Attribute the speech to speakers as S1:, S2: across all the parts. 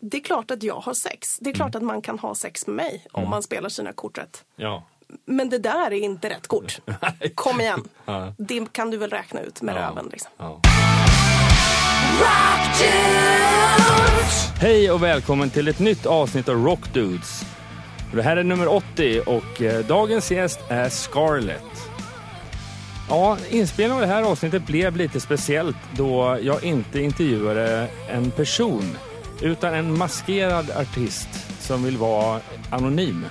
S1: det är klart att jag har sex. Det är klart att man kan ha sex med mig om man spelar sina kort rätt.
S2: Ja.
S1: Men det där är inte rätt kort. Kom igen.
S2: Ja.
S1: Det kan du väl räkna ut med
S2: Ja.
S1: röven. Liksom.
S2: Ja. Hej och välkommen till ett nytt avsnitt av Rock Dudes. Det här är nummer 80 och eh, dagens gäst är Scarlett. Ja, inspelningen av det här avsnittet blev lite speciellt då jag inte intervjuade en person utan en maskerad artist som vill vara anonym.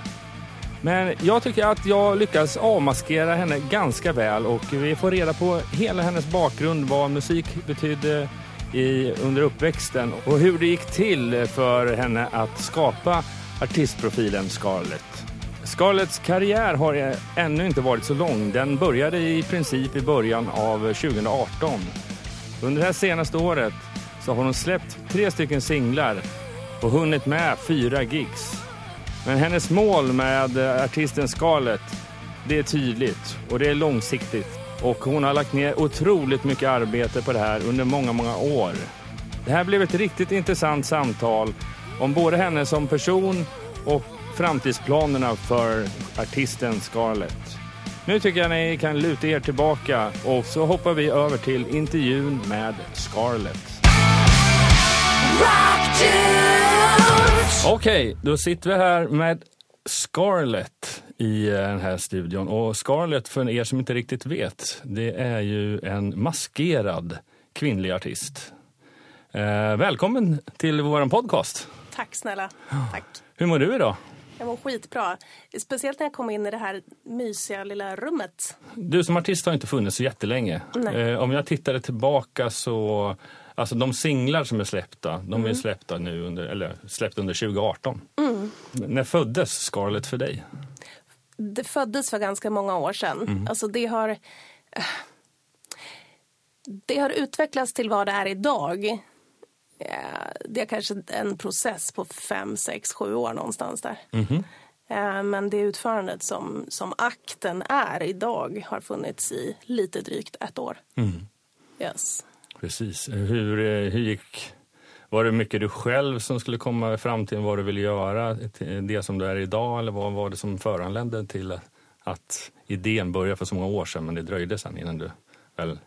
S2: Men jag tycker att jag lyckas avmaskera henne ganska väl och vi får reda på hela hennes bakgrund, vad musik betydde i, under uppväxten och hur det gick till för henne att skapa artistprofilen Scarlett. Scarletts karriär har ännu inte varit så lång. Den började i princip i början av 2018. Under det här senaste året så har hon släppt tre stycken singlar och hunnit med fyra gigs. Men hennes mål med eh, artisten Scarlett, det är tydligt och det är långsiktigt. Och hon har lagt ner otroligt mycket arbete på det här under många, många år. Det här blev ett riktigt intressant samtal om både henne som person och framtidsplanerna för artisten Scarlett. Nu tycker jag ni kan luta er tillbaka och så hoppar vi över till intervjun med Scarlett. Okej, då sitter vi här med Scarlett i eh, den här studion. Och Scarlett, för er som inte riktigt vet, det är ju en maskerad kvinnlig artist. Eh, välkommen till vår podcast.
S1: Tack snälla. Tack.
S2: Hur mår du idag?
S1: Jag mår skitbra. Speciellt när jag kom in i det här mysiga lilla rummet.
S2: Du som artist har inte funnits så jättelänge.
S1: Nej.
S2: Eh, om jag tittade tillbaka så, alltså de singlar som är släppta, de är släppta nu under, eller släppta under 2018. När föddes Scarlett för dig?
S1: Det föddes för ganska många år sedan. Alltså det har... eh, Det har utvecklats till vad det är idag. Eh, Det är kanske en process på fem, sex, sju år någonstans där. Eh, Men det utförandet som, som akten är idag har funnits i lite drygt ett år. Yes.
S2: Precis. Hur, eh, hur gick... Var det mycket du själv som skulle komma fram till vad du ville göra, det som du är idag, eller vad var det som föranledde till att, att idén började för så många år sedan, men det dröjde sen innan du väl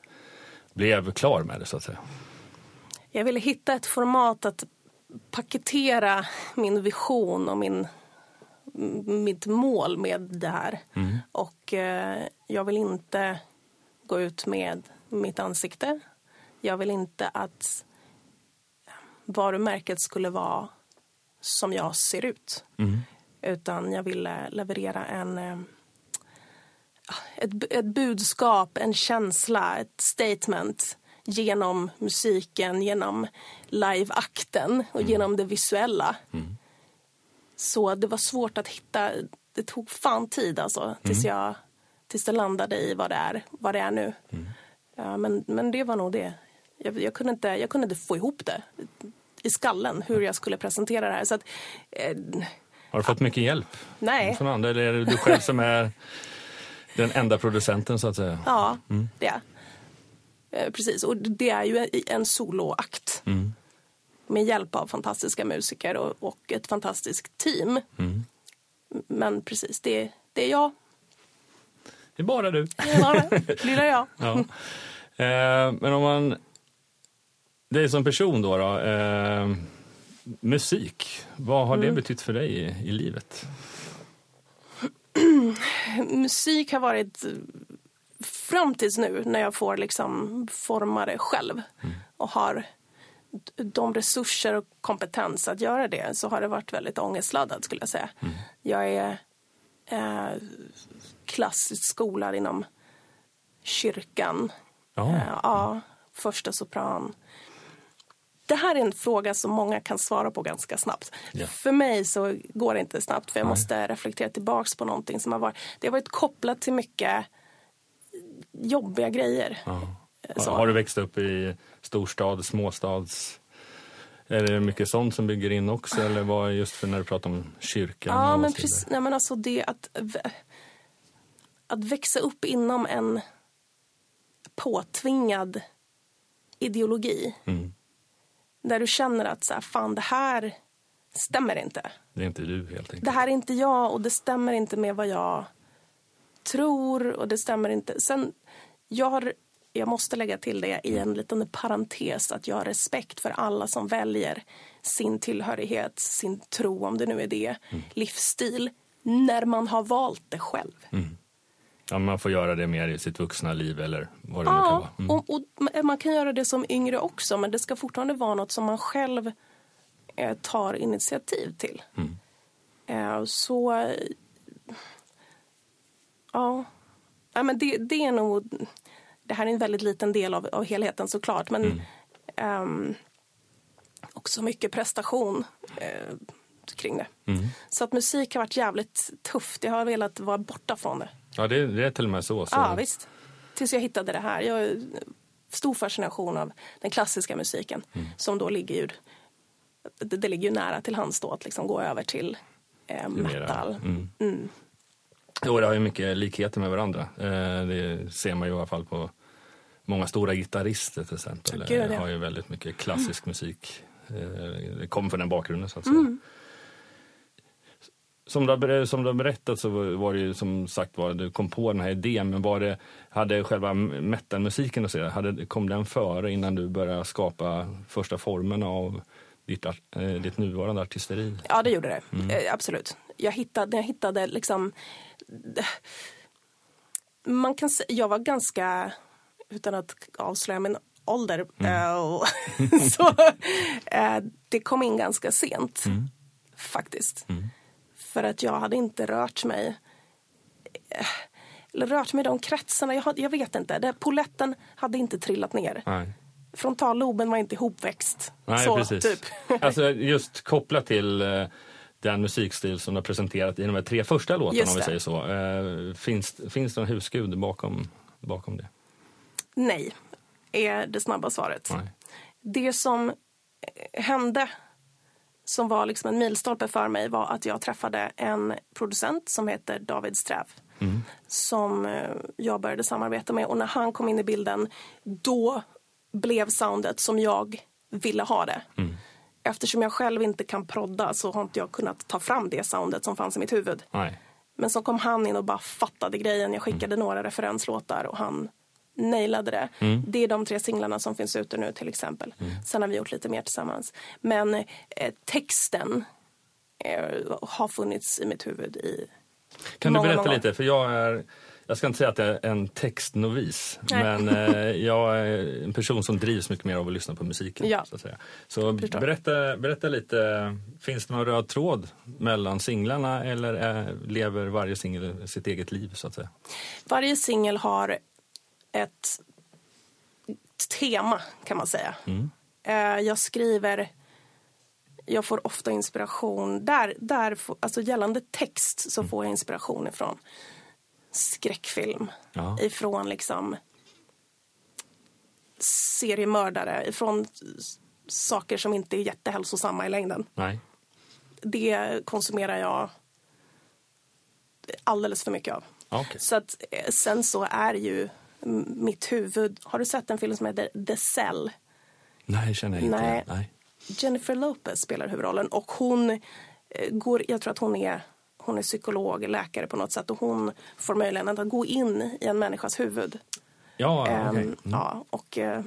S2: blev klar med det, så att säga?
S1: Jag ville hitta ett format att paketera min vision och min, mitt mål med det här. Och eh, jag vill inte gå ut med mitt ansikte. Jag vill inte att varumärket skulle vara som jag ser ut. Utan jag ville leverera en, eh, ett, ett budskap, en känsla, ett statement genom musiken, genom liveakten och genom det visuella. Så det var svårt att hitta, det tog fan tid alltså tills, jag, tills det landade i vad det är, vad det är nu. Ja, men, men det var nog det. Jag, jag, kunde inte, jag kunde inte få ihop det i skallen hur jag skulle presentera det här. Så att, eh,
S2: Har du fått mycket hjälp
S1: nej.
S2: från andra, eller är det du själv som är den enda producenten, så att säga?
S1: Ja, det är Precis, och det är ju en- soloakt. Med hjälp av fantastiska musiker och, och ett fantastiskt team. Men precis, det, det är jag.
S2: Det är bara du.
S1: Det är bara lilla jag.
S2: Ja. Eh, men om man... Dig som person då, då eh, musik, vad har det betytt för dig i, i livet?
S1: Musik har varit eh, fram tills nu när jag får liksom forma det själv och har de resurser och kompetens att göra det så har det varit väldigt ångestladdat skulle jag säga. Jag är eh, klassiskt skolad inom kyrkan. Eh, ja, första sopran. Det här är en fråga som många kan svara på ganska snabbt.
S2: Ja.
S1: För mig så går det inte snabbt för jag
S2: Nej.
S1: måste reflektera tillbaks på någonting som har varit. Det har varit kopplat till mycket jobbiga grejer.
S2: Ja.
S1: Så.
S2: Har du växt upp i storstad, småstads... Är det mycket sånt som bygger in också? Eller vad just för när du pratar om kyrkan?
S1: Ja, men precis. Nej, men alltså det att, att växa upp inom en påtvingad ideologi.
S2: Mm.
S1: Där du känner att så här, fan det här stämmer inte.
S2: Det är inte du helt enkelt.
S1: Det här är inte jag och det stämmer inte med vad jag tror och det stämmer inte. Sen, jag har, jag måste lägga till det i en liten parentes att jag har respekt för alla som väljer sin tillhörighet, sin tro, om det nu är det,
S2: Mm.
S1: livsstil, när man har valt det själv.
S2: Ja, man får göra det mer i sitt vuxna liv eller vad det nu kan vara. Mm.
S1: och, och man kan göra det som yngre också men det ska fortfarande vara något som man själv eh, tar initiativ till.
S2: Mm.
S1: Eh, så... Ja. ja men det, det är nog... Det här är en väldigt liten del av, av helheten såklart men
S2: Mm.
S1: ehm, också mycket prestation eh, kring det.
S2: Mm.
S1: Så att musik har varit jävligt tufft. Jag har velat vara borta från det.
S2: Ja, det, det är till och med så. så.
S1: Ja, visst. Tills jag hittade det här. Jag har stor fascination av den klassiska musiken som då ligger ju, det, det ligger ju nära till hands då att liksom gå över till eh, metal.
S2: mm. Jo, det har ju mycket likheter med varandra. Eh, det ser man ju i alla fall på många stora gitarrister till exempel.
S1: Gud, ja.
S2: Eh, har ju väldigt mycket klassisk musik. Eh, det kommer från den bakgrunden så att säga.
S1: Mm.
S2: Som du, har, som du har berättat så var det ju som sagt var, du kom på den här idén, men var det, hade själva metalmusiken och så, hade, kom den före innan du började skapa första formen av ditt, ditt nuvarande artisteri?
S1: Ja, det gjorde det. Eh, absolut. Jag hittade, jag hittade liksom... Man kan säga, jag var ganska, utan att avslöja min ålder, eh, och så eh, det kom in ganska sent. Faktiskt. För att jag hade inte rört mig eh, eller rört mig i de kretsarna. Jag, jag vet inte. Det, poletten hade inte trillat ner.
S2: Nej.
S1: Frontalloben var inte ihopväxt.
S2: Nej,
S1: så,
S2: precis.
S1: typ.
S2: Alltså just kopplat till eh, den musikstil som du har presenterat i de här tre första låtarna om vi säger så. Eh, finns, finns det en husgud bakom, bakom det?
S1: Nej, är det snabba svaret.
S2: Nej.
S1: Det som eh, hände, som var liksom en milstolpe för mig, var att jag träffade en producent som heter David Sträv. Som eh, jag började samarbeta med och när han kom in i bilden, då blev soundet som jag ville ha det. Eftersom jag själv inte kan prodda så har inte jag kunnat ta fram det soundet som fanns i mitt huvud.
S2: Nej.
S1: Men så kom han in och bara fattade grejen. Jag skickade några referenslåtar och han nailade det. Det är de tre singlarna som finns ute nu till exempel. Sen har vi gjort lite mer tillsammans. Men eh, texten eh, har funnits i mitt huvud i
S2: Kan du
S1: Många,
S2: berätta
S1: många
S2: lite? För jag är, jag ska inte säga att jag är en textnovis,
S1: Nej.
S2: men eh, jag är en person som drivs mycket mer av att lyssna på musiken.
S1: Ja.
S2: Så, så berätta, berätta lite, finns det någon röd tråd mellan singlarna eller är, lever varje singel sitt eget liv så att säga?
S1: Varje singel har ett tema kan man säga. Eh, Jag skriver, jag får ofta inspiration, där, där, alltså gällande text så får jag inspiration ifrån skräckfilm,
S2: Ja.
S1: ifrån liksom seriemördare, ifrån saker som inte är jättehälsosamma i längden.
S2: Nej.
S1: Det konsumerar jag alldeles för mycket av.
S2: Okej.
S1: Så att eh, sen så är ju mitt huvud... Har du sett en film som heter The Cell?
S2: Nej, känner jag inte.
S1: Nej.
S2: Nej.
S1: Jennifer Lopez spelar huvudrollen och hon eh, går... Jag tror att hon är, hon är psykolog, läkare på något sätt och hon får möjligheten att gå in i en människas huvud.
S2: Ja,
S1: Ehm,
S2: okej. Mm.
S1: Ja, och... eh,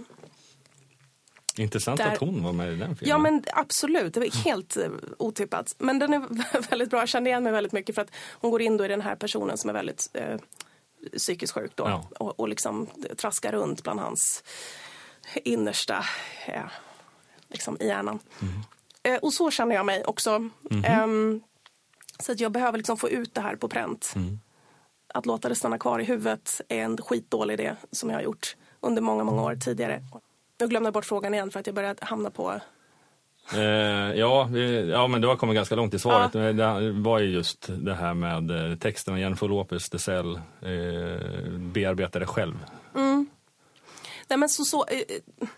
S2: Intressant
S1: där-
S2: att hon var med i den filmen.
S1: Ja men absolut, det var helt eh, otippat. Men den är väldigt bra, jag kände igen mig väldigt mycket för att hon går in då i den här personen som är väldigt eh, psykiskt sjuk då
S2: Ja.
S1: och, och liksom traskar runt bland hans innersta, eh, liksom i hjärnan. Eh, och så känner jag mig också. Ehm, så att jag behöver liksom få ut det här på pränt. Att låta det stanna kvar i huvudet är en skitdålig idé som jag har gjort under många, många år tidigare. Jag glömde bort frågan igen för att jag började hamna på
S2: Eh, ja, ja, men du har kommit ganska långt i svaret. Men Det var ju just det här med eh, texten. Jennifer Lopez, Desell, eh, bearbetade själv.
S1: Nej, men så, så, eh, eh,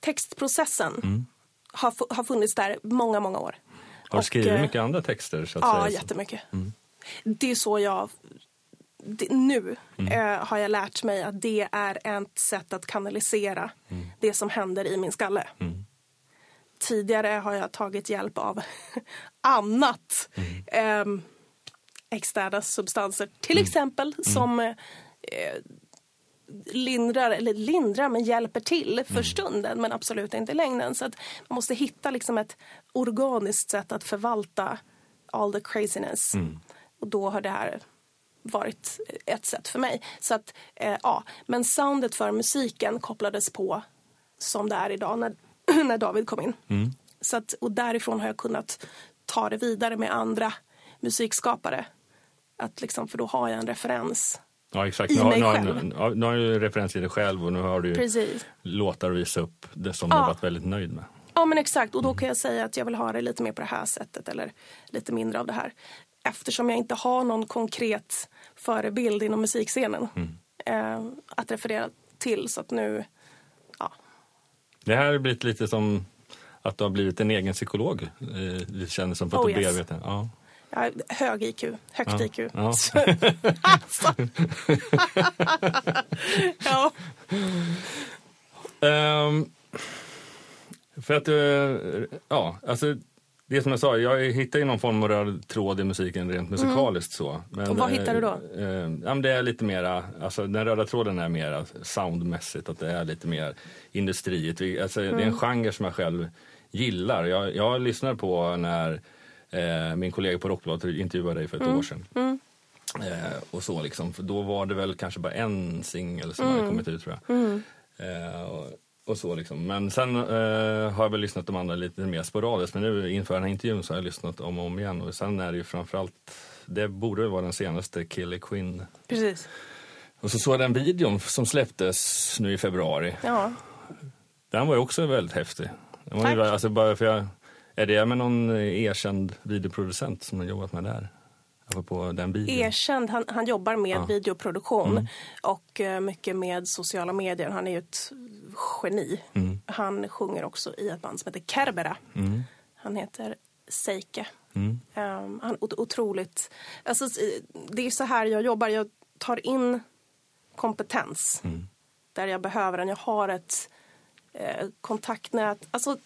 S1: textprocessen har, fu- har funnits där många, många år.
S2: Har du skrivit
S1: eh,
S2: mycket andra texter? Så att
S1: Ja,
S2: säga?
S1: jättemycket. Det är så jag... Det, nu eh, har jag lärt mig att det är ett sätt att kanalisera det som händer i min skalle. tidigare har jag tagit hjälp av annat. Mm. Eh, externa substanser, till exempel, som eh, lindrar, eller lindrar, men hjälper till för stunden men absolut inte i längden. Så att man måste hitta liksom ett organiskt sätt att förvalta all the craziness. Mm. Och då har det här varit ett sätt för mig. Så att, eh, ja. Men soundet för musiken kopplades på som det är idag när, när David kom in. Mm. Så att, och därifrån har jag kunnat ta det vidare med andra musikskapare. Att liksom, för då har jag en referens
S2: Ja exakt, nu har, nu, har, nu har du referens i dig själv och nu har du Precis. låtar att visa upp det som ja. du har varit väldigt nöjd med.
S1: Ja men exakt och då kan jag säga att jag vill ha det lite mer på det här sättet eller lite mindre av det här. Eftersom jag inte har någon konkret förebild inom musikscenen mm. eh, att referera till så att nu, ja.
S2: Det här har blivit lite som att du har blivit en egen psykolog. Eh, det kändes som för att oh, du yes. Ja.
S1: Ja, hög IQ, högt ja, IQ. Ja.
S2: alltså. ja. Um, för att, uh, ja, alltså det som jag sa, jag hittar ju någon form av röd tråd i musiken rent musikaliskt mm. så.
S1: Men, och vad hittar du då?
S2: Eh, eh, ja, det är lite mera, alltså den röda tråden är mera soundmässigt, att det är lite mer industriet. Alltså, mm. Det är en mm. genre som jag själv gillar. Jag, jag lyssnar på när Eh, min kollega på Rockbladet intervjuade dig för ett mm. år sedan. Mm. Eh, och så liksom, för då var det väl kanske bara en singel som mm. hade kommit ut tror jag. Mm. Eh, och, och, så liksom. Men sen eh, har jag väl lyssnat de andra lite mer sporadiskt. Men nu inför den här intervjun så har jag lyssnat om och om igen. Och sen är det ju framförallt, det borde vara den senaste, Killer Queen.
S1: Precis.
S2: Och så såg jag den videon som släpptes nu i februari. Ja. Den var ju också väldigt häftig. Den var Tack. Ju, alltså bara för jag är det med någon erkänd videoproducent som har jobbat med där? På den videon?
S1: Erkänd, han, han jobbar med ja. videoproduktion mm. och uh, mycket med sociala medier. Han är ju ett geni. Mm. Han sjunger också i ett band som heter Kerbera. Mm. Han heter Seike. Um, han otroligt... Alltså, det är så här jag jobbar. Jag tar in kompetens mm. där jag behöver den. Jag har ett eh, kontaktnät. Alltså,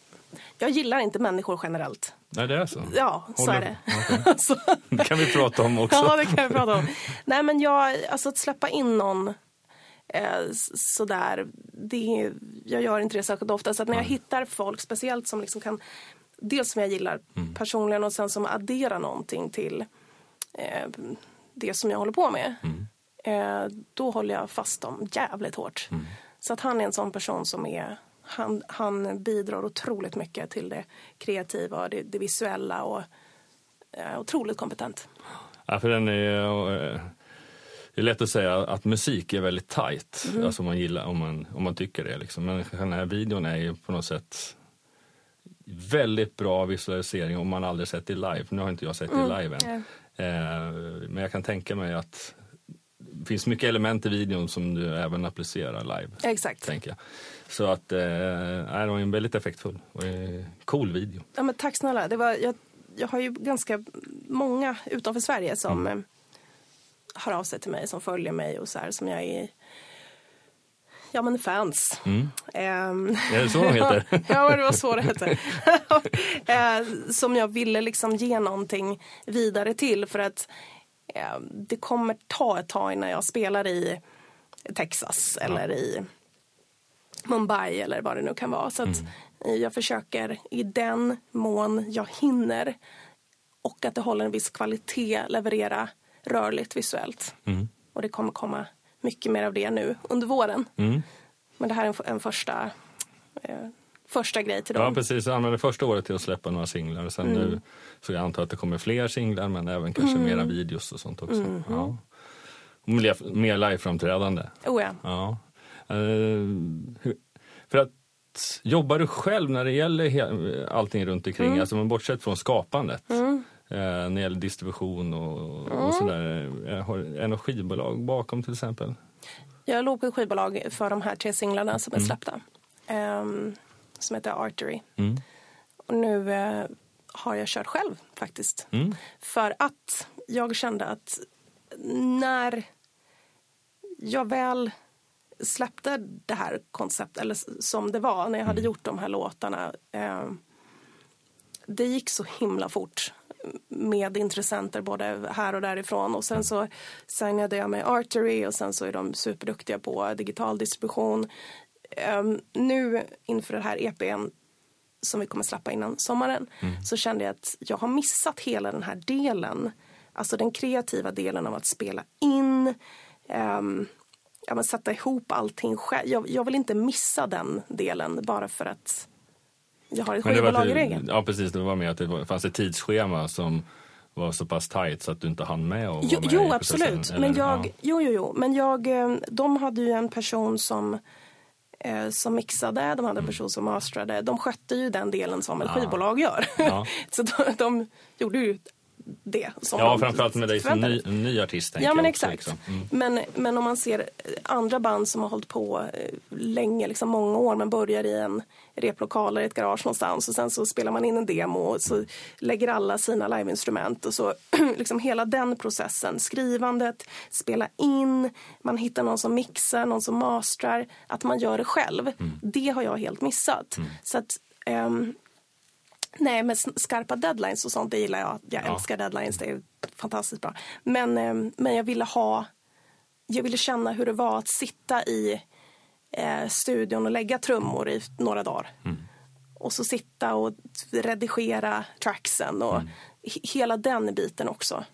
S1: jag gillar inte människor generellt.
S2: Nej, det är så?
S1: Ja, Håller. så är det.
S2: Okay. så. Det kan vi prata om också.
S1: ja, det kan vi prata om. Nej, men jag, alltså att släppa in någon eh, sådär, det, jag gör inte det särskilt ofta. Så att när jag hittar folk, speciellt som liksom kan, dels som jag gillar mm. personligen och sen som adderar någonting till eh, det som jag håller på med. Mm. Eh, då håller jag fast dem jävligt hårt. Mm. Så att han är en sån person som är han, han bidrar otroligt mycket till det kreativa och det, det visuella och eh, otroligt kompetent.
S2: Ja, för den är, eh, det är lätt att säga att musik är väldigt tight, mm. alltså om man gillar, om man, om man tycker det. Liksom. Men den här videon är ju på något sätt väldigt bra visualisering om man aldrig sett det live. Nu har inte jag sett det mm. live än. Mm. Eh, men jag kan tänka mig att det finns mycket element i videon som du även applicerar live.
S1: Exakt.
S2: Tänker jag. Så att, eh, det var en väldigt effektfull och eh, cool video.
S1: Ja, men tack snälla. Det var, jag, jag har ju ganska många utanför Sverige som mm. eh, hör av sig till mig, som följer mig och så här, som jag är Ja men fans. Mm.
S2: Um, är det så de heter?
S1: ja det var så det hette. uh, som jag ville liksom ge någonting vidare till för att det kommer ta ett tag innan jag spelar i Texas ja. eller i Mumbai eller vad det nu kan vara. Så att mm. jag försöker i den mån jag hinner och att det håller en viss kvalitet leverera rörligt visuellt. Mm. Och det kommer komma mycket mer av det nu under våren. Mm. Men det här är en, en första, eh, första grej till dem.
S2: Ja precis, jag använde första året till att släppa några singlar. Sen mm. nu, så jag antar att det kommer fler singlar men även kanske mm. mera videos och sånt också. Mm. Ja. Mer, mer liveframträdande.
S1: Oh ja.
S2: ja. Uh, för att Jobbar du själv när det gäller allting runt omkring, mm. alltså bortsett från skapandet? Mm. Eh, när det gäller distribution och, mm. och sådär. Eh, har energibolag bakom till exempel?
S1: Jag låg på skivbolag för de här tre singlarna som är mm. släppta. Um, som heter Artery. Mm. Och nu uh, har jag kört själv faktiskt. Mm. För att jag kände att när jag väl släppte det här konceptet, eller som det var när jag hade mm. gjort de här låtarna. Eh, det gick så himla fort med intressenter både här och därifrån och sen så signade jag med Artery och sen så är de superduktiga på digital distribution. Um, nu inför det här EPn som vi kommer släppa innan sommaren mm. så kände jag att jag har missat hela den här delen. Alltså den kreativa delen av att spela in, um, ja, men sätta ihop allting själv. Jag, jag, vill inte missa den delen bara för att jag har ett skivbolag i ryggen.
S2: Ja precis, det var med att det fanns ett tidsschema som var så pass tajt så att du inte hann med och jo, med
S1: Jo, absolut. Men jag, ja. jo, jo, jo. Men jag, eh, de hade ju en person som som mixade, de hade en person mm. som mastrade. De skötte ju den delen som ett ja. skivbolag gör. Ja. så de, de gjorde ju det. Som
S2: ja, framförallt med dig som ny, ny artist.
S1: Ja, men exakt. Liksom. Mm. Men, men om man ser andra band som har hållit på eh, länge, liksom många år, men börjar i en replokal eller ett garage någonstans och sen så spelar man in en demo och så lägger alla sina liveinstrument och så liksom hela den processen, skrivandet, spela in, man hittar någon som mixar, någon som mastrar, att man gör det själv. Mm. Det har jag helt missat. Mm. Så att um, Nej, men skarpa deadlines och sånt, det gillar jag. Jag ja. älskar deadlines, det är fantastiskt bra. Men, eh, men jag ville ha, jag ville känna hur det var att sitta i eh, studion och lägga trummor i några dagar. Mm. Och så sitta och redigera tracksen och mm. hela den biten också.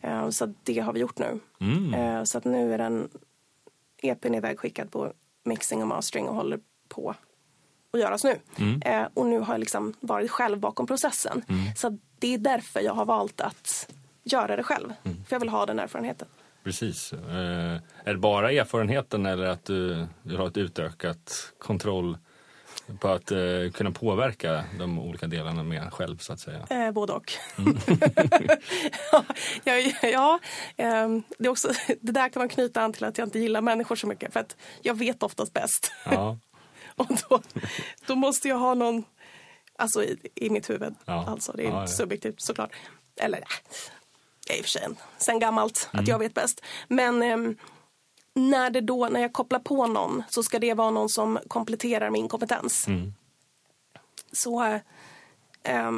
S1: Eh, så det har vi gjort nu. Mm. Eh, så att nu är den EPn ivägskickad på mixing och mastering och håller på att göras nu. Mm. Eh, och nu har jag liksom varit själv bakom processen. Mm. Så det är därför jag har valt att göra det själv. Mm. För jag vill ha den erfarenheten.
S2: Precis. Eh, är det bara erfarenheten eller att du vill ha ett utökat kontroll på att eh, kunna påverka de olika delarna mer själv så att säga?
S1: Eh, både och. Mm. ja, ja eh, det, är också, det där kan man knyta an till att jag inte gillar människor så mycket för att jag vet oftast bäst. Ja. Och då, då måste jag ha någon, alltså i, i mitt huvud, ja. alltså det är ja, ja. subjektivt såklart. Eller det är i och för sig sen gammalt mm. att jag vet bäst. Men eh, när, det då, när jag kopplar på någon så ska det vara någon som kompletterar min kompetens. Mm. Så... Eh,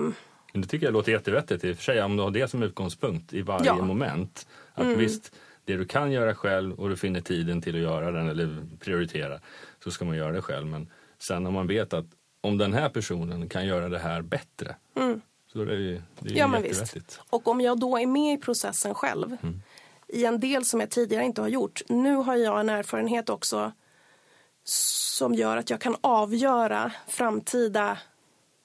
S2: det tycker jag låter jättevettigt i och för sig om du har det som utgångspunkt i varje ja. moment. Att mm. visst, det du kan göra själv och du finner tiden till att göra den eller prioritera så ska man göra det själv. Men sen om man vet att om den här personen kan göra det här bättre mm. så är det ju, det är ja, men visst.
S1: Och om jag då är med i processen själv mm. i en del som jag tidigare inte har gjort. Nu har jag en erfarenhet också som gör att jag kan avgöra framtida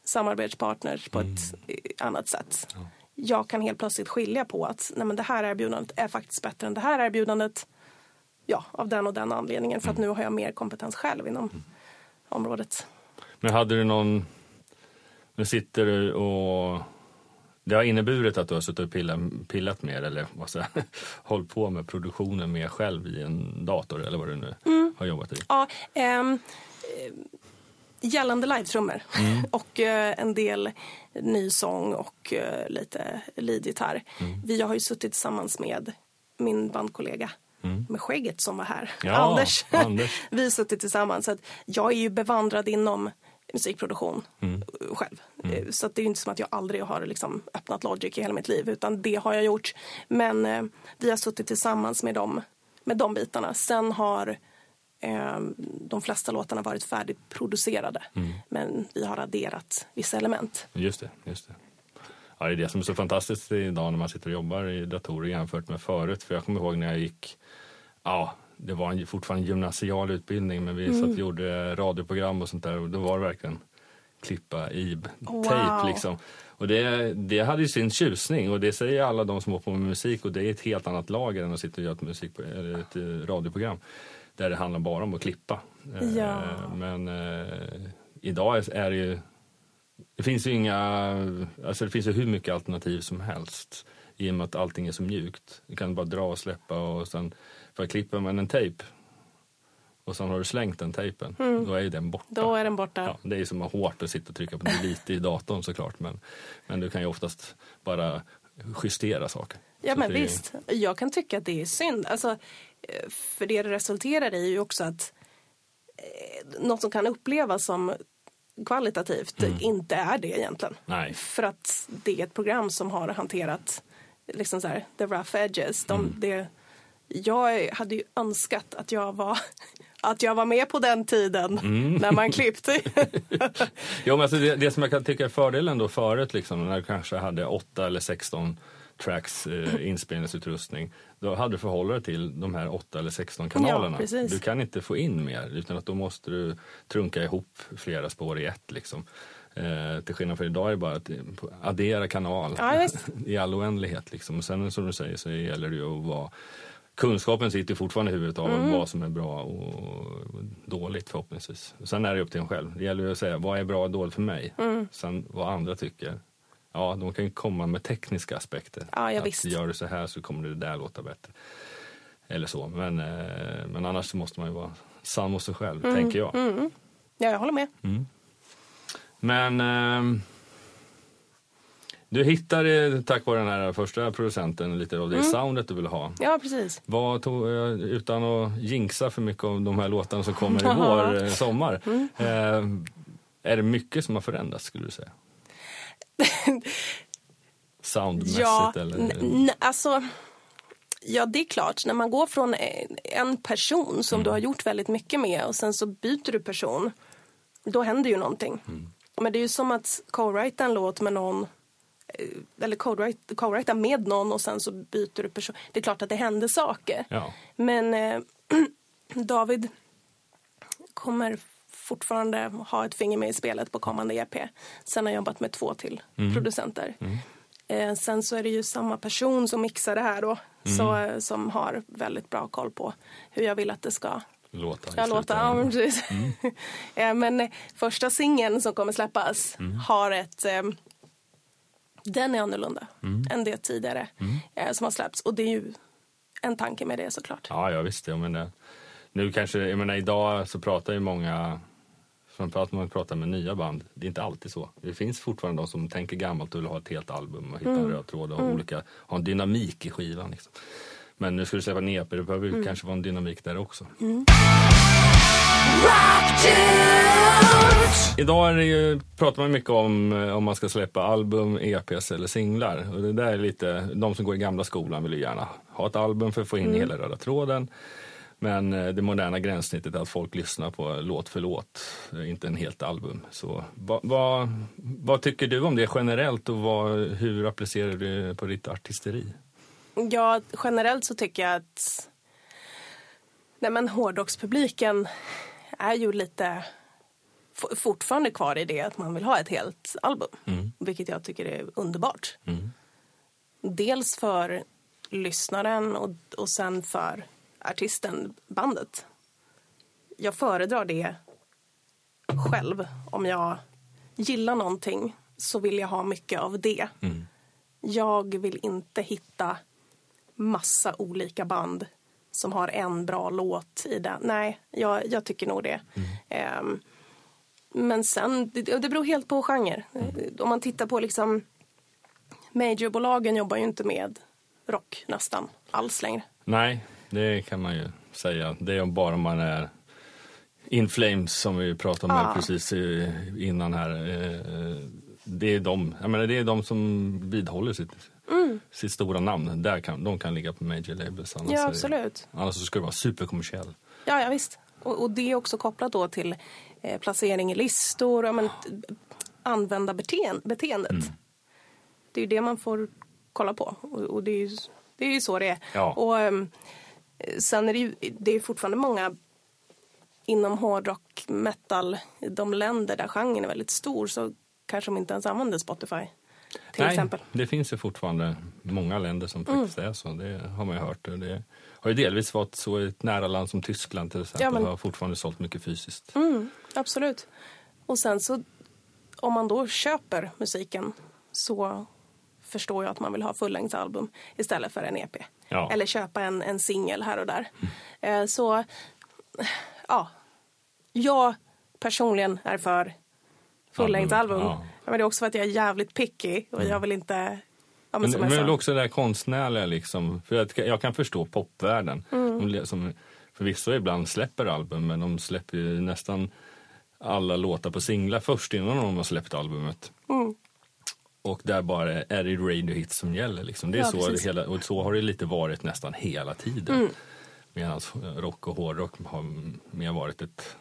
S1: samarbetspartners på mm. ett annat sätt. Ja. Jag kan helt plötsligt skilja på att nej men det här erbjudandet är faktiskt bättre än det här erbjudandet ja, av den och den anledningen. För att mm. nu har jag mer kompetens själv inom mm. området.
S2: Men hade du någon... Nu sitter du och... Det har inneburit att du har suttit och pillat, pillat mer eller vad säger, hållit på med produktionen mer själv i en dator eller vad du nu mm. har jobbat i?
S1: Ja, ähm, gällande live-trummor mm. och äh, en del ny sång och äh, lite leadgitarr. Mm. Vi har ju suttit tillsammans med min bandkollega mm. med skägget som var här. Ja, Anders. Anders. vi har suttit tillsammans. Så att jag är ju bevandrad inom musikproduktion mm. själv. Mm. Eh, så det är inte som att jag aldrig har liksom öppnat Logic i hela mitt liv utan det har jag gjort. Men eh, vi har suttit tillsammans med dem, med de bitarna. Sen har eh, de flesta låtarna varit färdigproducerade. Mm. Men vi har adderat vissa element.
S2: Just det, just det. Ja, det är det som är så fantastiskt idag när man sitter och jobbar i datorer jämfört med förut. För jag kommer ihåg när jag gick, ja, det var en, fortfarande en gymnasial utbildning men vi mm. satt och gjorde radioprogram och sånt där och då var det verkligen klippa i wow. tejp liksom. Och det, det hade ju sin tjusning och det säger alla de som håller på med musik och det är ett helt annat lager än att sitta och göra ett, musik, eller ett eh, radioprogram där det handlar bara om att klippa. Ja. Eh, men eh, idag är det ju det finns ju inga, alltså det finns ju hur mycket alternativ som helst i och med att allting är så mjukt. Du kan bara dra och släppa och sen för klipper man en tejp och sen har du slängt den tejpen, mm. då är den borta.
S1: Då är den borta.
S2: Ja, det är som hårt att sitta och trycka på delete i datorn såklart men, men du kan ju oftast bara justera saker.
S1: Ja så men visst, jag kan tycka att det är synd. Alltså, för det resulterar i är ju också att eh, något som kan upplevas som kvalitativt inte är det egentligen.
S2: Nej.
S1: För att det är ett program som har hanterat liksom så här, the rough edges. De, det, jag hade ju önskat att jag var att jag var med på den tiden när man klippte.
S2: Jo, men alltså det, det som jag kan tycka är fördelen då förut, liksom, när du kanske hade 8 eller 16 tracks eh, inspelningsutrustning, då hade du förhålla dig till de här 8 eller 16 kanalerna.
S1: precis.
S2: du kan inte få in mer, utan att då måste du trunka ihop flera spår i ett. Liksom. Eh, till skillnad från idag är det bara att eh, addera kanal
S1: Ja,
S2: i all oändlighet. Liksom. Och sen som du säger så gäller det ju att vara Kunskapen sitter fortfarande i huvudet av
S1: Mm.
S2: vad som är bra och dåligt förhoppningsvis. Sen är det upp till en själv. Det gäller ju att säga vad är bra och dåligt för mig.
S1: Mm.
S2: Sen vad andra tycker. Ja, de kan ju komma med tekniska aspekter.
S1: Ja, ja,
S2: att gör du så här så kommer det där låta bättre. Eller så. Men, eh, men annars så måste man ju vara sann mot sig själv,
S1: Mm.
S2: tänker jag.
S1: ja, jag håller med.
S2: Men ehm, du hittade tack vare den här första producenten lite av det
S1: Mm.
S2: soundet du ville ha.
S1: Ja, precis.
S2: Vad tog, eh, utan att jinxa för mycket av de här låtarna som kommer i vår, eh, sommar.
S1: Mm.
S2: Eh, är det mycket som har förändrats skulle du säga? Soundmässigt
S1: Ja,
S2: eller?
S1: alltså, ja, det är klart. När man går från en- en person som du har gjort väldigt mycket med och sen så byter du person, då händer ju någonting. Men det är ju som att co-writa en låt med någon eh, eller co-write- co-writa med någon och sen så byter du person. Det är klart att det händer saker.
S2: Ja.
S1: Men eh, David kommer fortfarande ha ett finger med i spelet på kommande EP. Sen har jag jobbat med två till producenter. Eh, sen så är det ju samma person som mixar det här då. Så, eh, som har väldigt bra koll på hur jag vill att det ska
S2: Låta
S1: Ja, låta. Ja, precis. Eh, men eh, första singeln som kommer släppas har ett... Den är annorlunda än det tidigare eh, som har släppts. Och det är ju en tanke med det såklart.
S2: Ja, ja visst. Jag menar, nu kanske, jag menar, idag så pratar ju många Framförallt när man pratar med nya band. Det är inte alltid så. Det finns fortfarande de som tänker gammalt och vill ha ett helt album och hitta en röd tråd och ha olika, ha en dynamik i skivan. Liksom. Men nu ska du släppa en EP, det behöver ju kanske vara en dynamik där också. Idag är det ju, pratar man mycket om eh, om man ska släppa album, EPs eller singlar. Och det där är lite, de som går i gamla skolan vill ju gärna ha ett album för att få in hela röda tråden. Men eh, det moderna gränssnittet är att folk lyssnar på låt för låt, eh, inte en helt album. Så vad, vad, vad tycker du om det generellt och vad, hur applicerar du det på ditt artisteri?
S1: Ja, generellt så tycker jag att nej men hårdrockspubliken är ju lite fortfarande kvar i det att man vill ha ett helt album. Vilket jag tycker är underbart. Dels för lyssnaren och, och sen för artisten, bandet. Jag föredrar det själv. Om jag gillar någonting så vill jag ha mycket av det. Jag vill inte hitta massa olika band som har en bra låt i den. Nej, jag, jag tycker nog det. Ehm, men sen, det, det beror helt på genre. Om man tittar på liksom Majorbolagen jobbar ju inte med rock nästan alls längre.
S2: Nej, det kan man ju säga. Det är bara om man är In Flames som vi pratade om
S1: Ja.
S2: precis innan här. Eh, Det är de, jag menar, det är de som vidhåller sitt, sitt stora namn. Där kan, de kan ligga på major labels. Annars,
S1: Ja,
S2: är
S1: absolut.
S2: annars så ska det vara superkommersiell.
S1: Ja, ja visst. Och, och det är också kopplat då till eh, placering i listor, ja, men, t- användarbeteendet. Det är ju det man får kolla på. Och, och det, är ju, det är ju så det är.
S2: Ja.
S1: Och ehm, sen är det ju det är fortfarande många inom hårdrock, metal, de länder där genren är väldigt stor så kanske de inte ens använder Spotify. Till
S2: Nej,
S1: exempel.
S2: det finns ju fortfarande många länder som
S1: Mm.
S2: faktiskt är så. Det har man ju hört. Det har ju delvis varit så i ett nära land som Tyskland till exempel.
S1: Ja, men-
S2: har fortfarande sålt mycket fysiskt.
S1: Mm, absolut. Och sen så om man då köper musiken så förstår jag att man vill ha fullängdsalbum istället för en EP.
S2: Ja.
S1: Eller köpa en, en singel här och där. Eh, så ja, jag personligen är för fullängdsalbum.
S2: Album, ja.
S1: Men det är också för att jag är jävligt picky och jag vill inte... Ja, men
S2: Men, men
S1: jag
S2: också det där konstnärliga liksom. För att jag kan förstå popvärlden.
S1: Mm.
S2: De som förvisso ibland släpper album men de släpper ju nästan alla låtar på singlar först innan de har släppt albumet.
S1: Mm.
S2: Och där bara är det radio hits som gäller. Liksom. Det är
S1: Ja,
S2: så, det hela, och så har det lite varit nästan hela tiden.
S1: Mm.
S2: Medan rock och hårdrock har mer varit ett...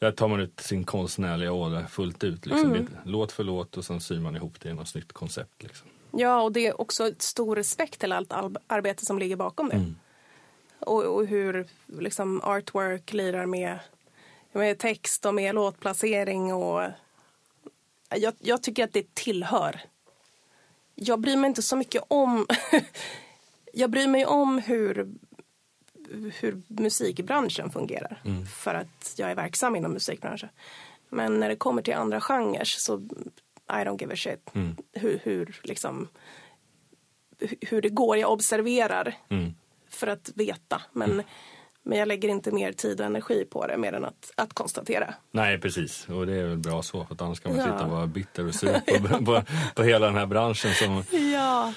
S2: Där tar man ut sin konstnärliga ådra fullt ut. Liksom.
S1: Mm.
S2: Låt för låt och sen syr man ihop det i något snyggt koncept. Liksom.
S1: Ja, och det är också stor respekt till allt al- arbete som ligger bakom det.
S2: Mm.
S1: Och, och hur liksom artwork lirar med, med text och med låtplacering och jag, jag tycker att det tillhör. Jag bryr mig inte så mycket om jag bryr mig om hur, hur musikbranschen fungerar. För att jag är verksam inom musikbranschen. Men när det kommer till andra genrer så I don't give a shit. Hur, hur, liksom, hu- hur det går. Jag observerar
S2: Mm.
S1: för att veta. Men, men jag lägger inte mer tid och energi på det mer än att, att konstatera.
S2: Nej, precis. Och det är väl bra så. För att annars kan man
S1: Ja.
S2: sitta och vara bitter och sur på, på, på hela den här branschen som,
S1: Ja.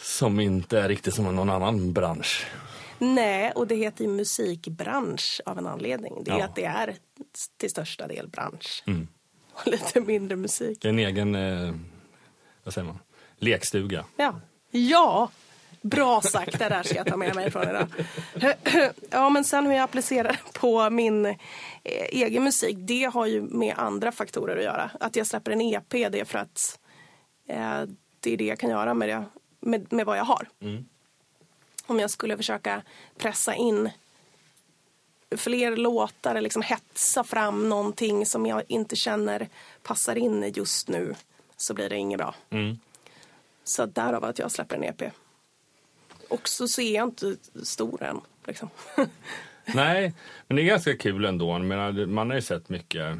S2: som inte är riktigt som någon annan bransch.
S1: Nej, och det heter ju musikbransch av en anledning. Det är
S2: Ja.
S1: att det är till största del bransch.
S2: Mm.
S1: Och lite mindre musik.
S2: Det är en egen, eh, vad säger man, lekstuga.
S1: Ja. Ja, bra sagt. Det där ska jag ta med mig från idag. Ja, men sen hur jag applicerar på min eh, egen musik, det har ju med andra faktorer att göra. Att jag släpper en EP, det är för att eh, det är det jag kan göra med, det, med, med vad jag har. Om jag skulle försöka pressa in fler låtar eller liksom hetsa fram någonting som jag inte känner passar in just nu så blir det inget bra.
S2: Mm.
S1: Så därav att jag släpper en EP. Och så ser jag inte stor än. Liksom.
S2: Nej, men det är ganska kul ändå. Man har ju sett mycket.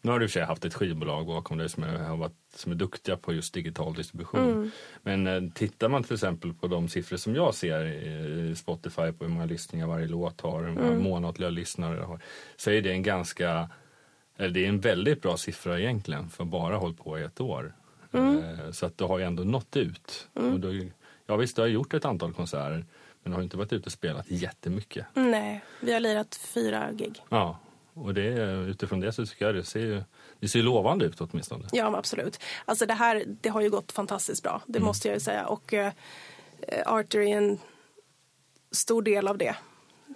S2: Nu har du i och för sig haft ett skivbolag bakom dig som är, varit, som är duktiga på just digital distribution. Men eh, tittar man till exempel på de siffror som jag ser i Spotify på hur många lyssningar varje låt har, hur många månatliga lyssnare har, så är det en ganska, eller det är en väldigt bra siffra egentligen för att bara hållit på i ett år. Eh, Så att du har ju ändå nått ut. Och du, ja visst, du har gjort ett antal konserter men du har inte varit ute och spelat jättemycket.
S1: Nej, vi har lirat fyra gig.
S2: Ja, och det, utifrån det så tycker jag det ser, ju- det ser lovande ut åtminstone.
S1: Ja, absolut. Alltså det här, det har ju gått fantastiskt bra. Det måste jag ju säga. Och eh, Arthur är en stor del av det.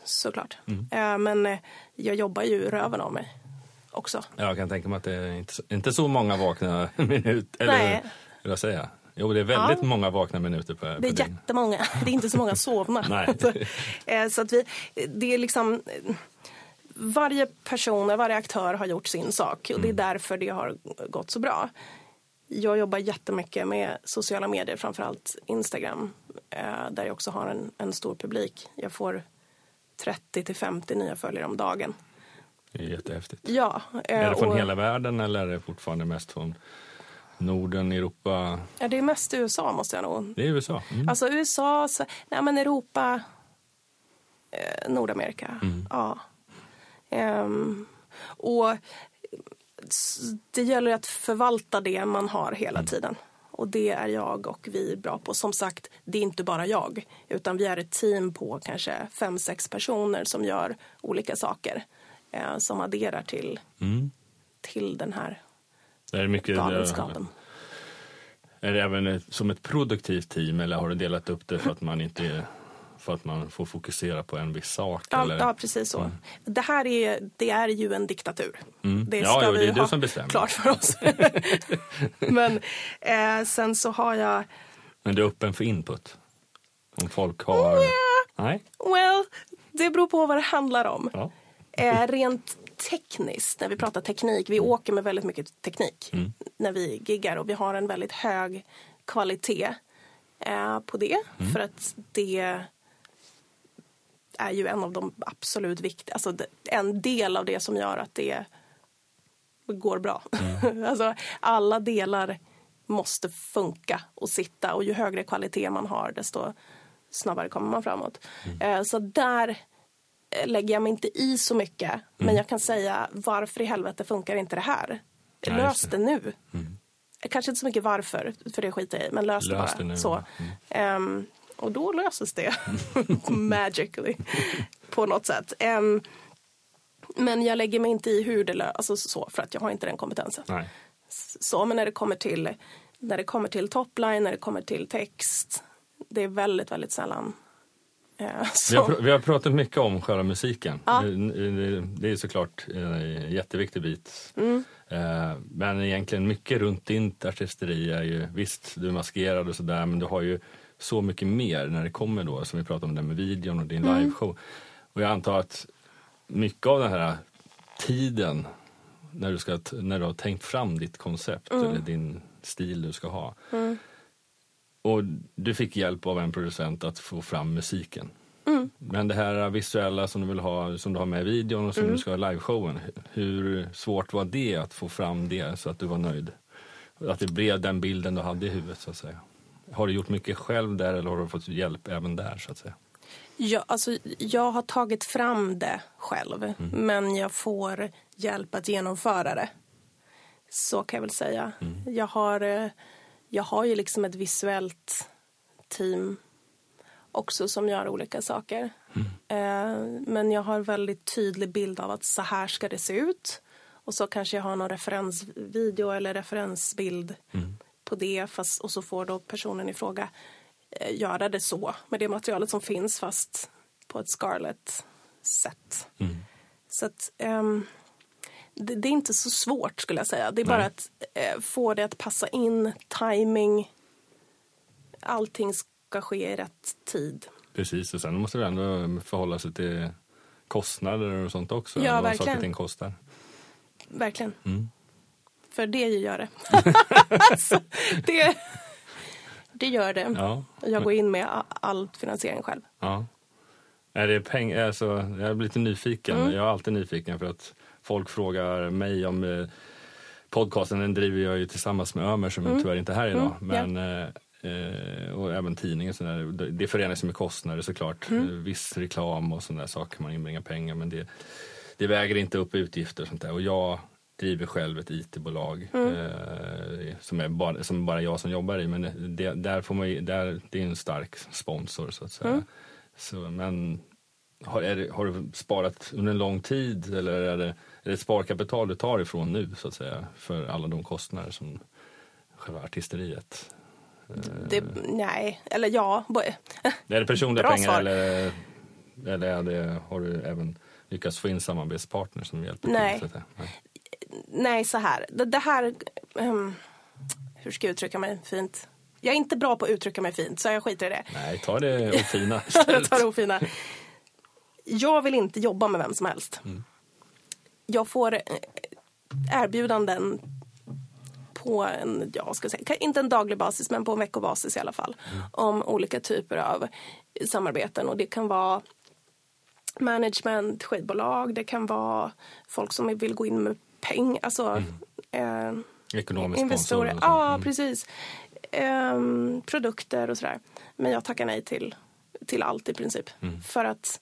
S1: Såklart. Eh, men eh, jag jobbar ju röven av mig också.
S2: Jag kan tänka mig att det är inte, inte så många vakna minuter. Eller
S1: Nej.
S2: hur jag säga? Jo, det är väldigt
S1: Ja.
S2: många vakna minuter på,
S1: Det
S2: på
S1: är
S2: dygn.
S1: jättemånga. Det är inte så många sovna.
S2: Nej.
S1: så, eh, så att vi, det är liksom... Varje person, varje aktör har gjort sin sak och det är därför det har gått så bra. Jag jobbar jättemycket med sociala medier, framförallt Instagram, eh, där jag också har en, en stor publik. Jag får 30 till 50 nya följare om dagen.
S2: Det är jättehäftigt.
S1: Ja, eh,
S2: Är det från
S1: och-
S2: hela världen eller är det fortfarande mest från Norden, Europa?
S1: ja, det är mest USA måste jag nog
S2: Det är USA. Mm.
S1: Alltså USA, nej men Europa, eh, Nordamerika. Ja. Ehm, och det gäller att förvalta det man har hela tiden. Och det är jag och vi bra på. Som sagt, det är inte bara jag. Utan vi är ett team på kanske fem, sex personer som gör olika saker. Eh, som adderar till,
S2: Mm.
S1: till den här
S2: Det är mycket,
S1: galenskapen.
S2: Är det även som ett produktivt team eller har du delat upp det för att man inte för att man får fokusera på en viss sak?
S1: Ja,
S2: eller?
S1: ja precis så. Det här är, det är ju en diktatur.
S2: Mm.
S1: Det
S2: Ja,
S1: ska
S2: jo,
S1: vi
S2: det är du
S1: ha
S2: som bestämmer.
S1: klart för oss. Men eh, sen så har jag,
S2: Men du är öppen för input? Om folk har... Nej?
S1: well, det beror på vad det handlar om.
S2: Ja.
S1: Eh, rent tekniskt, när vi pratar teknik, vi åker med väldigt mycket teknik när vi giggar och vi har en väldigt hög kvalitet eh, på det. För att det är ju en av de absolut viktiga, alltså det- en del av det som gör att det går bra. alltså alla delar måste funka och sitta och ju högre kvalitet man har desto snabbare kommer man framåt. Eh, så där eh, lägger jag mig inte i så mycket. Men jag kan säga varför i helvete funkar inte det här?
S2: Ja,
S1: Lös det nu. Kanske inte så mycket varför, för det skiter jag i, men lös, det
S2: Lös
S1: bara.
S2: det nu,
S1: så.
S2: ja.
S1: Och då löses det magically på något sätt. Ehm, Men jag lägger mig inte i hur det löser, alltså så, för att jag har inte den kompetensen.
S2: Nej.
S1: Så, men när det kommer till, när det kommer till topline, när det kommer till text, det är väldigt, väldigt sällan. Eh,
S2: Vi har, vi har pratat mycket om själva musiken.
S1: Ja.
S2: Det, är såklart en jätteviktig bit.
S1: Mm.
S2: Eh, Men egentligen mycket runt ditt artisteri är ju, visst du är maskerad och sådär men du har ju så mycket mer när det kommer då, som vi pratade om det med videon och din
S1: Mm.
S2: liveshow. Och jag antar att mycket av den här tiden när du, ska, när du har tänkt fram ditt koncept
S1: Mm.
S2: eller din stil du ska ha. Och du fick hjälp av en producent att få fram musiken.
S1: Mm.
S2: Men det här visuella som du vill ha, som du har med i videon och som
S1: Mm.
S2: du ska ha i liveshowen. Hur svårt var det att få fram det så att du var nöjd? Att det blev den bilden du hade i huvudet så att säga. Har du gjort mycket själv där eller har du fått hjälp även där så att säga?
S1: jag, alltså, jag har tagit fram det själv,
S2: Mm.
S1: men jag får hjälp att genomföra det. Så kan jag väl säga.
S2: Mm.
S1: Jag, har, eh, jag har ju liksom ett visuellt team också som gör olika saker.
S2: Mm.
S1: Eh, men jag har väldigt tydlig bild av att så här ska det se ut. Och så kanske jag har någon referensvideo eller referensbild
S2: Mm.
S1: På det. Fast, och så får då personen i fråga eh, göra det så med det materialet som finns fast på ett Scarlett-sätt.
S2: Mm.
S1: Så att ehm, det, det är inte så svårt skulle jag säga. Det är
S2: Nej.
S1: bara att eh, få det att passa in, timing. Allting ska ske i rätt tid.
S2: Precis, och sen måste du ändå förhålla sig till kostnader och sånt också.
S1: Ja,
S2: vad
S1: verkligen.
S2: saker och ting kostar.
S1: Verkligen.
S2: Mm.
S1: För det gör det. alltså, det. Det gör det.
S2: Ja.
S1: Jag går in med all finansiering själv.
S2: Ja. Är det peng, alltså, jag blir lite nyfiken.
S1: Mm.
S2: Jag är alltid nyfiken för att folk frågar mig om eh, podcasten. Den driver jag ju tillsammans med Ömer som tyvärr inte är här idag.
S1: Mm,
S2: Men, eh, eh, och även tidningen. Så där. Det- förenas med kostnader såklart.
S1: Mm.
S2: Eh, Viss reklam och sådana saker man inbringar pengar. Men det, det väger inte upp utgifter och sånt där. Och jag driver själv ett IT-bolag
S1: Mm.
S2: eh, som, är bara, som bara jag som jobbar i. Men det, där får man, där, det är en stark sponsor så att säga.
S1: Mm.
S2: Så, men har, det, har du sparat under en lång tid eller är det, är det ett sparkapital du tar ifrån nu så att säga för alla de kostnader som själva artisteriet?
S1: Det, nej, eller ja.
S2: Är det personliga
S1: Bra
S2: pengar
S1: svar.
S2: eller, eller är det, har du även lyckats få in samarbetspartners som hjälper
S1: Nej.
S2: till? Nej.
S1: Nej, så här. Det, det här... ehm, hur ska jag uttrycka mig fint? Jag är inte bra på att uttrycka mig fint, så jag skiter i det.
S2: Nej, ta det och fina
S1: jag tar det ofina. Jag vill inte jobba med vem som helst. Jag får eh, erbjudanden på en, ja, ska säga, inte en daglig basis, men på en veckobasis i alla fall. Om olika typer av samarbeten. Och det kan vara management, skivbolag, det kan vara folk som vill gå in med pengar. Alltså, eh,
S2: Ekonomisk
S1: investorer.
S2: sponsor.
S1: Ja,
S2: Mm.
S1: precis. Ehm, produkter och sådär. Men jag tackar nej till, till allt i princip.
S2: Mm.
S1: För att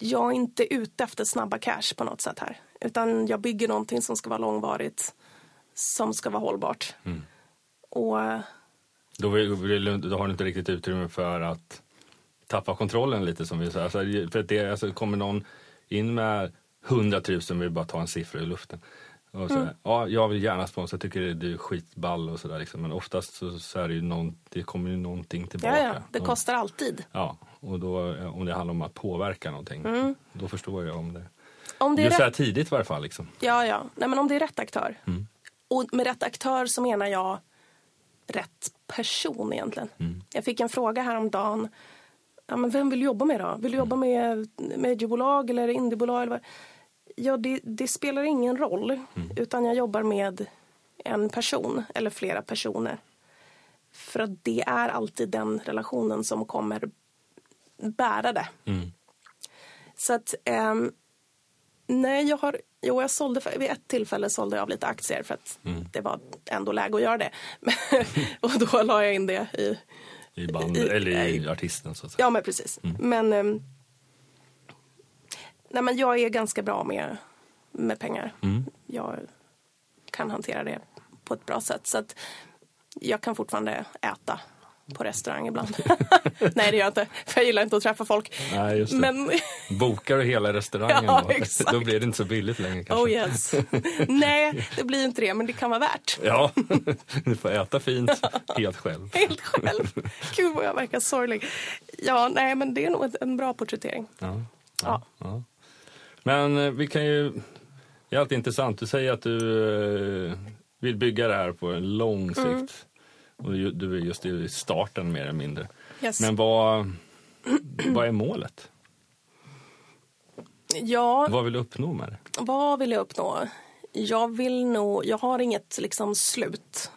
S1: jag är inte ute efter snabba cash på något sätt här. Utan jag bygger någonting som ska vara långvarigt. Som ska vara hållbart.
S2: Mm.
S1: Och
S2: Då, vill, då har du inte riktigt utrymme för att tappa kontrollen lite som vi sa. Alltså, för det, alltså, kommer någon in med 100 000, vi bara tar en siffra i luften. Och så,
S1: Mm.
S2: Ja, jag vill gärna sponsra, jag tycker du är skitball och sådär. Liksom. Men oftast så, så är det ju någon, det kommer ju någonting tillbaka.
S1: ja, ja, det
S2: Och-
S1: kostar alltid.
S2: Ja, och då, om det handlar om att påverka någonting, då förstår jag om det.
S1: Om Mm. det är
S2: Just så
S1: rätt,
S2: tidigt i varje fall. Liksom.
S1: ja, ja. Nej, men om det är rätt aktör.
S2: Mm.
S1: Och med rätt aktör så menar jag rätt person egentligen.
S2: Mm.
S1: Jag fick en fråga häromdagen. Ja, men vem vill du jobba med då? Vill du jobba med mediebolag eller indiebolag? Eller vad? Ja, det, det spelar ingen roll.
S2: Mm.
S1: Utan jag jobbar med en person eller flera personer. För att det är alltid den relationen som kommer bära det.
S2: Mm.
S1: Så att, ehm, nej, jag har, jo, jag sålde, vid ett tillfälle sålde jag av lite aktier för att
S2: Mm.
S1: det var ändå läge att göra det. och då la jag in det i,
S2: I band,
S1: I-
S2: eller i
S1: nej.
S2: artisten så att säga.
S1: ja men precis. Men, ehm, nej men jag är ganska bra med, med pengar.
S2: Mm.
S1: Jag kan hantera det på ett bra sätt. Så att jag kan fortfarande äta på restaurang ibland. Nej, det gör jag inte. För jag gillar inte att träffa folk.
S2: Nej.
S1: Men,
S2: Bokar du hela restaurangen
S1: Ja,
S2: då?
S1: exakt.
S2: Då blir det inte så billigt längre kanske.
S1: oh yes. Nej, det blir inte det, men det kan vara värt.
S2: Ja, du får äta fint helt själv.
S1: Helt själv. Gud vad jag verkar sorglig. Ja, nej, men det är nog en bra porträttering.
S2: Ja.
S1: Ja.
S2: Ja. Men eh, vi kan ju... Det är alltid intressant. Du säger att du eh, vill bygga det här på en lång sikt.
S1: Mm.
S2: Och du är just i starten mer eller mindre.
S1: Yes.
S2: Men vad, vad är målet?
S1: Ja,
S2: Vad vill du uppnå med det?
S1: vad vill jag uppnå? Jag vill nog, jag har inget liksom slut.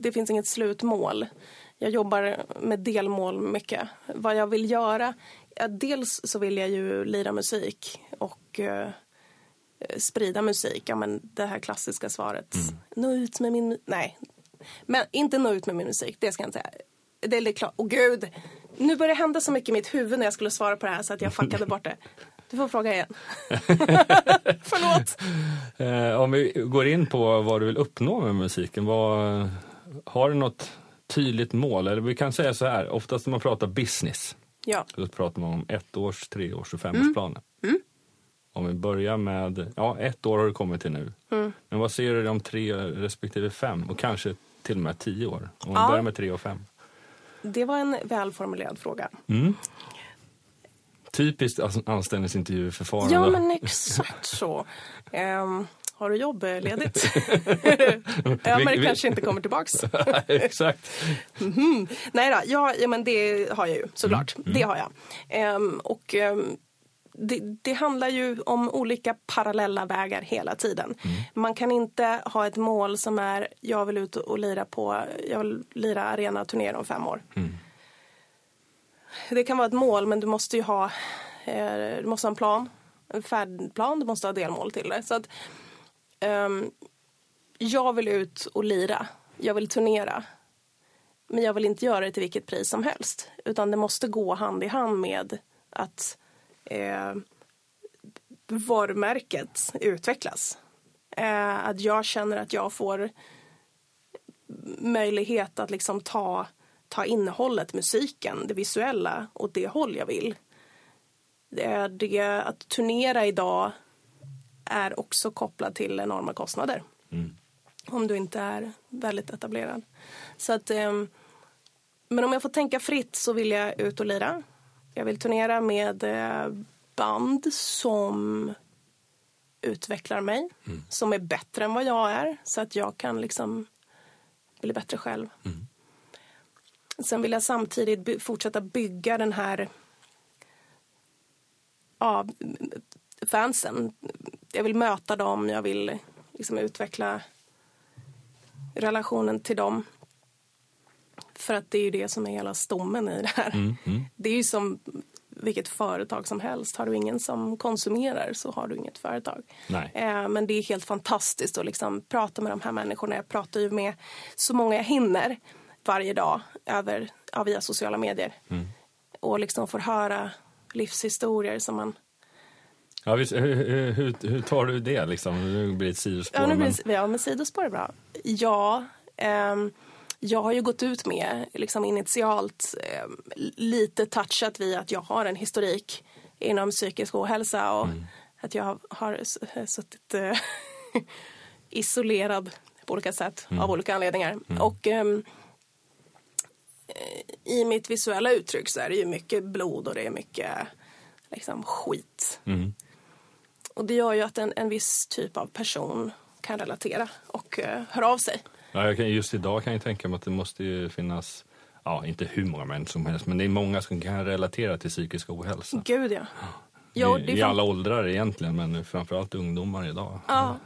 S1: Det finns inget slutmål. Jag jobbar med delmål mycket. Vad jag vill göra, dels så vill jag ju lira musik och eh, sprida musik. Ja, men det här klassiska svaret. Nå ut med min, nej. Men inte nå ut med min musik, det ska jag inte säga. Det är klart, åh gud. Nu börjar det hända så mycket i mitt huvud när jag skulle svara på det här så att jag fuckade bort det. Du får fråga igen. Förlåt.
S2: Eh, om vi går in på vad du vill uppnå med musiken. Vad, har du något tydligt mål? Eller vi kan säga så här, oftast när man pratar business
S1: Ja.
S2: Då pratar man om ett års, tre års och femårsplaner.
S1: Mm.
S2: Om vi börjar med, ja ett år har du kommit till nu.
S1: Mm.
S2: Men vad ser du om tre respektive fem och kanske till och med tio år? Om vi
S1: Ja.
S2: börjar med tre och fem.
S1: Det var en välformulerad fråga.
S2: Typiskt alltså, anställningsintervjuförfarande.
S1: Ja, men exakt så. Ehm, har du jobb eh, ledigt? ja, men det
S2: vi-
S1: kanske inte kommer tillbaks.
S2: Exakt.
S1: Nej då, ja, men det har jag ju såklart. Det har jag. Ehm, och ehm, det, det handlar ju om olika parallella vägar hela tiden. Man kan inte ha ett mål som är jag vill ut och lira på, jag vill lira arena turnéer om fem år. Det kan vara ett mål men du måste ju ha, eh, du måste ha en plan, en färdplan, du måste ha delmål till det. Så att, ehm, jag vill ut och lira, jag vill turnera. Men jag vill inte göra det till vilket pris som helst. Utan det måste gå hand i hand med att eh, varumärket utvecklas. Eh, att jag känner att jag får möjlighet att liksom ta, ta innehållet, musiken, det visuella åt det håll jag vill. Det är det, att turnera idag är också kopplat till enorma kostnader. Om du inte är väldigt etablerad. Så att, ehm, men om jag får tänka fritt så vill jag ut och lira. Jag vill turnera med eh, band som utvecklar mig. Som är bättre än vad jag är. Så att jag kan liksom bli bättre själv. Sen vill jag samtidigt by- fortsätta bygga den här ja, fansen. Jag vill möta dem, jag vill liksom utveckla relationen till dem. För att det är ju det som är hela stommen i det här. Det är ju som vilket företag som helst. Har du ingen som konsumerar så har du inget företag. Eh, men det är helt fantastiskt att liksom prata med de här människorna. Jag pratar ju med så många jag hinner varje dag över, ja, via sociala medier. Och liksom får höra livshistorier som man
S2: Ja, visst, hur, hur, hur, tar du det liksom? Nu blir det ett sidospår.
S1: Ja, nu
S2: men...
S1: blir det, ja men sidospår är bra. Ja, ehm, jag har ju gått ut med liksom initialt ehm, lite touchat vid att jag har en historik inom psykisk ohälsa och att jag har, suttit eh, isolerad på olika sätt av olika anledningar. Och ehm, eh, i mitt visuella uttryck så är det ju mycket blod och det är mycket liksom skit.
S2: Mm.
S1: Och det gör ju att en, en viss typ av person kan relatera och uh, höra av sig.
S2: Ja, kan, just idag kan jag tänka mig att det måste finnas, ja inte hur många människor som helst, men det är många som kan relatera till psykisk ohälsa.
S1: Gud ja. Ja,
S2: I,
S1: det, är
S2: I alla åldrar egentligen, men framförallt ungdomar idag.
S1: ja,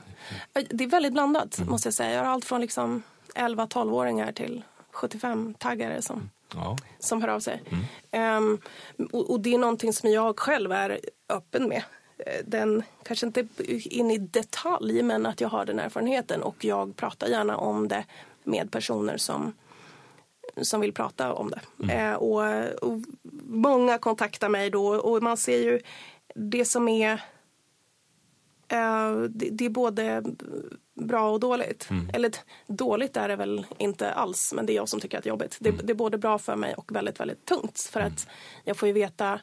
S1: det är väldigt blandat måste jag säga. Jag har allt från liksom 11-12-åringar till 75-taggare som,
S2: Ja.
S1: som hör av sig. Ehm, och, och det är någonting som jag själv är öppen med. Eh, Den, kanske inte in i detalj, men att jag har den erfarenheten och jag pratar gärna om det med personer som som vill prata om det. Eh, och, och många kontaktar mig då och man ser ju det som är Eh, det, det är både bra och dåligt. Eller t- dåligt är det väl inte alls, men det är jag som tycker att det är jobbigt. Det, det är både bra för mig och väldigt, väldigt tungt. För att jag får ju veta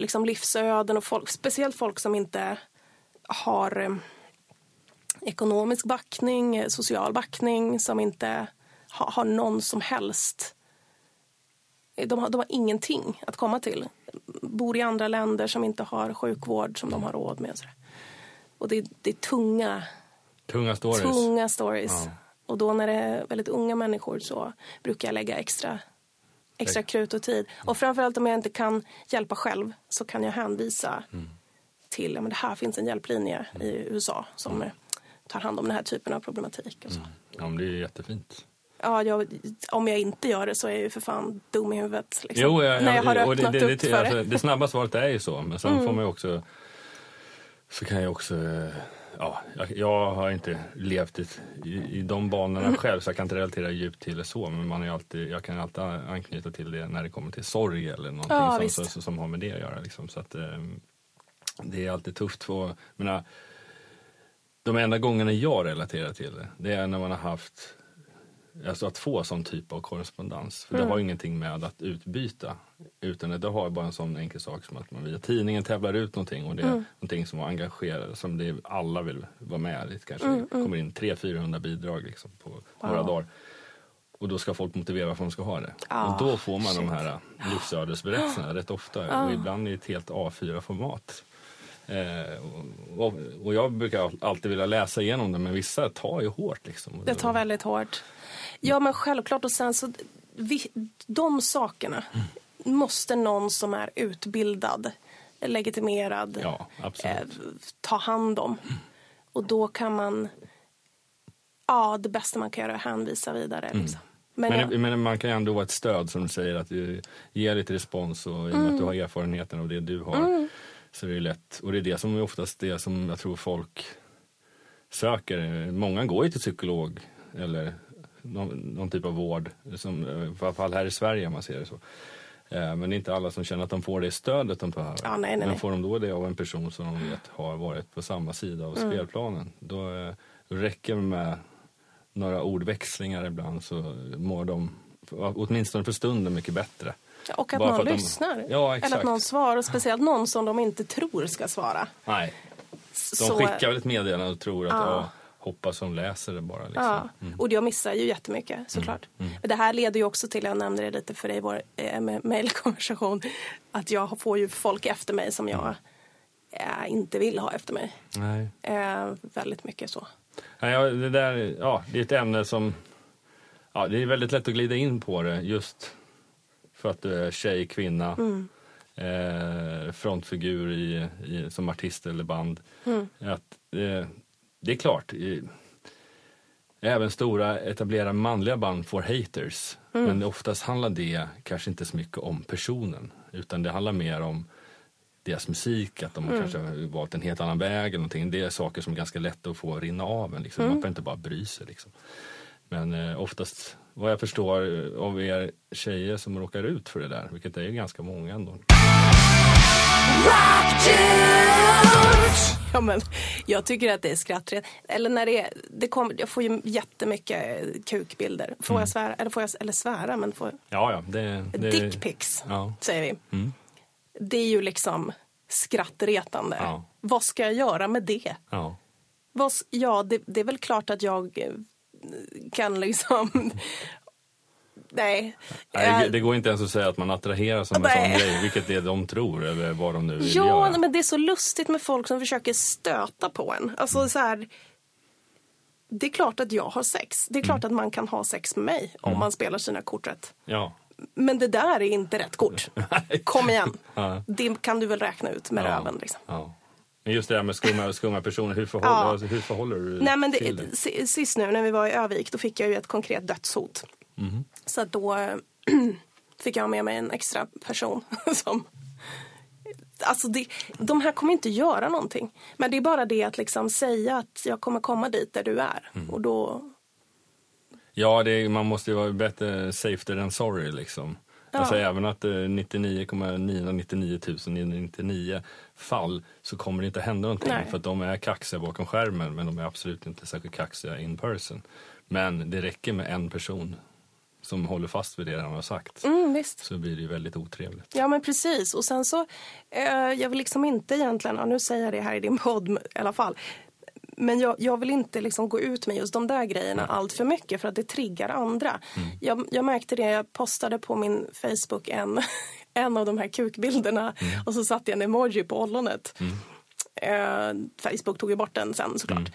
S1: liksom livsöden och folk, speciellt folk som inte har eh, ekonomisk backning, eh, social backning, som inte ha, har någon som helst de har, de har ingenting att komma till. Bor i andra länder som inte har sjukvård som de har råd med. Och det, det är tunga,
S2: Tunga stories.
S1: tunga stories.
S2: Ja.
S1: Och då när det är väldigt unga människor så brukar jag lägga extra, extra krut och tid. Och framförallt om jag inte kan hjälpa själv så kan jag hänvisa
S2: Mm.
S1: till, ja men det här finns en hjälplinje i USA som tar hand om den här typen av problematik. Och så.
S2: Ja, men det är jättefint.
S1: Ja, jag, om jag inte gör det så är jag ju för fan dum i huvudet. Liksom.
S2: Jo, ja,
S1: när jag har öppnat
S2: det, det,
S1: upp för
S2: alltså,
S1: det. Mm.
S2: det snabba svaret är ju så, men sen får man ju också... Så kan jag också... eh, Ja, jag, har inte levt i, i, de banorna
S1: Mm.
S2: själv så jag kan inte relatera djupt till det så. Men man är alltid, jag kan alltid anknyta till det när det kommer till sorg eller någonting
S1: Ja,
S2: som, som, har med det att göra. Liksom. Så att, eh, det är alltid tufft. För, menar, de enda gångerna jag relaterar till det, det är när man har haft Alltså att få sån typ av korrespondens. För det har ingenting med att utbyta. Utan det har bara en sån enkel sak som att man via tidningen tävlar ut någonting och det är någonting som engagerar, som det alla vill vara med i. Det kanske kommer in 300-400 bidrag liksom på några dagar. Och då ska folk motivera varför de ska ha det.
S1: Ah,
S2: och då får man de här livsödesberättelserna rätt ofta. Och ibland i ett helt A4-format. Eh, och, och, jag brukar alltid vilja läsa igenom det, men vissa tar ju hårt. Liksom.
S1: Det tar väldigt hårt. Ja, men självklart. Och sen så, vi, de sakerna måste någon som är utbildad, legitimerad,
S2: Ja,
S1: eh, ta hand om. Och då kan man... Ja, det bästa man kan göra är att hänvisa vidare. Liksom. Men,
S2: Men,
S1: jag,
S2: men man kan ju ändå vara ett stöd som du säger att du ger lite respons och i och med
S1: Mm.
S2: att du har erfarenheten av det du har så är det lätt. Och det är det som är oftast det som jag tror folk söker. Många går ju till psykolog eller någon, någon typ av vård, som, i alla fall här i Sverige om man ser det så. Eh, Men det är inte alla som känner att de får det stödet de behöver.
S1: Ja, nej, nej,
S2: Men får de då det av en person som de vet har varit på samma sida av
S1: Mm.
S2: spelplanen, då, eh, räcker det med några ordväxlingar ibland så mår de åtminstone för stunden mycket bättre.
S1: och att
S2: bara
S1: någon
S2: att de-
S1: lyssnar.
S2: Ja,
S1: Eller att någon svarar. Speciellt någon som de inte tror ska svara.
S2: Nej, de
S1: Så-
S2: skickar väl ett meddelande och tror att
S1: Ja.
S2: Hoppas de läser det bara. Liksom.
S1: Ja, och jag missar ju jättemycket såklart. Men det här leder ju också till, jag nämnde det lite för dig i vår eh, mejlkonversation, att jag får ju folk efter mig som jag eh, inte vill ha efter mig.
S2: Nej.
S1: Eh, väldigt mycket så.
S2: Nej, ja, det, där, ja, det är ett ämne som... Ja, det är väldigt lätt att glida in på det just för att du är tjej, kvinna, eh, frontfigur i, i, som artist eller band. Att, eh, det är klart, även stora etablerade manliga band får haters. Men oftast handlar det kanske inte så mycket om personen utan det handlar mer om deras musik, att de kanske har valt en helt annan väg eller någonting. Det är saker som är ganska lätta att få rinna av en. Liksom. Man behöver inte bara bry sig. Liksom. Men eh, oftast, vad jag förstår eh, av er tjejer som råkar ut för det där, vilket är ju ganska många ändå.
S1: Ja, men jag tycker att det är skrattret. Eller när det är, det kommer, jag får ju jättemycket kukbilder. Får jag svära? Eller, får jag, eller svära, men får,
S2: Ja, ja. Det, det,
S1: dickpics,
S2: Ja.
S1: säger vi. Det är ju liksom skrattretande.
S2: Ja.
S1: Vad ska jag göra med det?
S2: Ja.
S1: Vad, ja, det, det är väl klart att jag eh, kan liksom... Nej.
S2: Nej, det, går inte ens att säga att man attraheras av en sån grej, vilket det är de tror eller vad de nu vill
S1: Ja,
S2: göra.
S1: nej, men det är så lustigt med folk som försöker stöta på en. Alltså
S2: Mm.
S1: så här... Det är klart att jag har sex. Det är
S2: Mm.
S1: klart att man kan ha sex med mig om man spelar sina kort rätt.
S2: Ja.
S1: Men det där är inte rätt kort. Kom igen.
S2: Ja.
S1: Det kan du väl räkna ut med
S2: ja.
S1: röven. Liksom.
S2: Ja. Men just det här med skumma, skumma personer, hur förhåller,
S1: Ja.
S2: hur förhåller du
S1: men
S2: till
S1: det,
S2: det?
S1: si- sist nu när vi var i Övik då fick jag ju ett konkret dödshot.
S2: Mhm.
S1: Så då eh, fick jag med mig en extra person som... Alltså det, de här kommer inte göra någonting. Men det är bara det att liksom säga att jag kommer komma dit där du är.
S2: Mm.
S1: Och då...
S2: Ja, är, man måste ju vara bättre safe than sorry liksom. Alltså även att eh, 99,999 999 fall så kommer det inte hända någonting
S1: Nej.
S2: för de är kaxiga bakom skärmen men de är absolut inte särskilt kaxiga in person. Men det räcker med en person som håller fast vid det han har sagt.
S1: Mm.
S2: Så blir det ju väldigt otrevligt.
S1: Ja men precis och sen så, eh, jag vill liksom inte egentligen, ja, nu säger jag det här i din podd i alla fall. Men jag, jag vill inte liksom gå ut med just de där grejerna allt för mycket för att det triggar andra. Jag, jag märkte det, jag postade på min Facebook en, en av de här kukbilderna och så satte jag en emoji på ollonet. Eh, Facebook tog ju bort den sen såklart.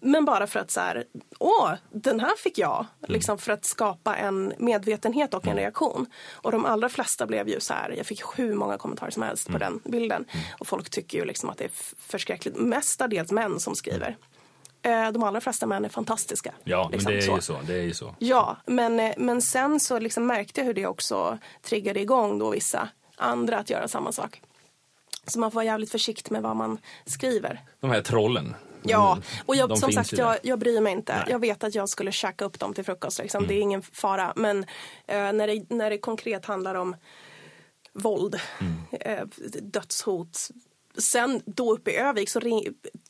S1: Men bara för att så här, åh, den här fick jag. Liksom för att skapa en medvetenhet och en reaktion. Och de allra flesta blev ju så här, jag fick hur många kommentarer som helst på den bilden. Och folk tycker ju liksom att det är förskräckligt. Mestadels män som skriver. Eh, de allra flesta män är fantastiska.
S2: Ja,
S1: liksom
S2: men det är
S1: så.
S2: ju så. Det är ju så.
S1: Ja, men, eh, men sen så liksom märkte jag hur det också triggade igång då vissa andra att göra samma sak. Så man får vara jävligt försiktig med vad man skriver.
S2: De här trollen.
S1: Ja, och jag, som sagt, jag, jag bryr mig inte.
S2: Nej.
S1: Jag vet att jag skulle käka upp dem till frukost. Liksom. Det är
S2: Mm.
S1: ingen fara. Men eh, när, det, när det konkret handlar om våld,
S2: Mm.
S1: eh, dödshot. Sen då uppe i Övik, så ring,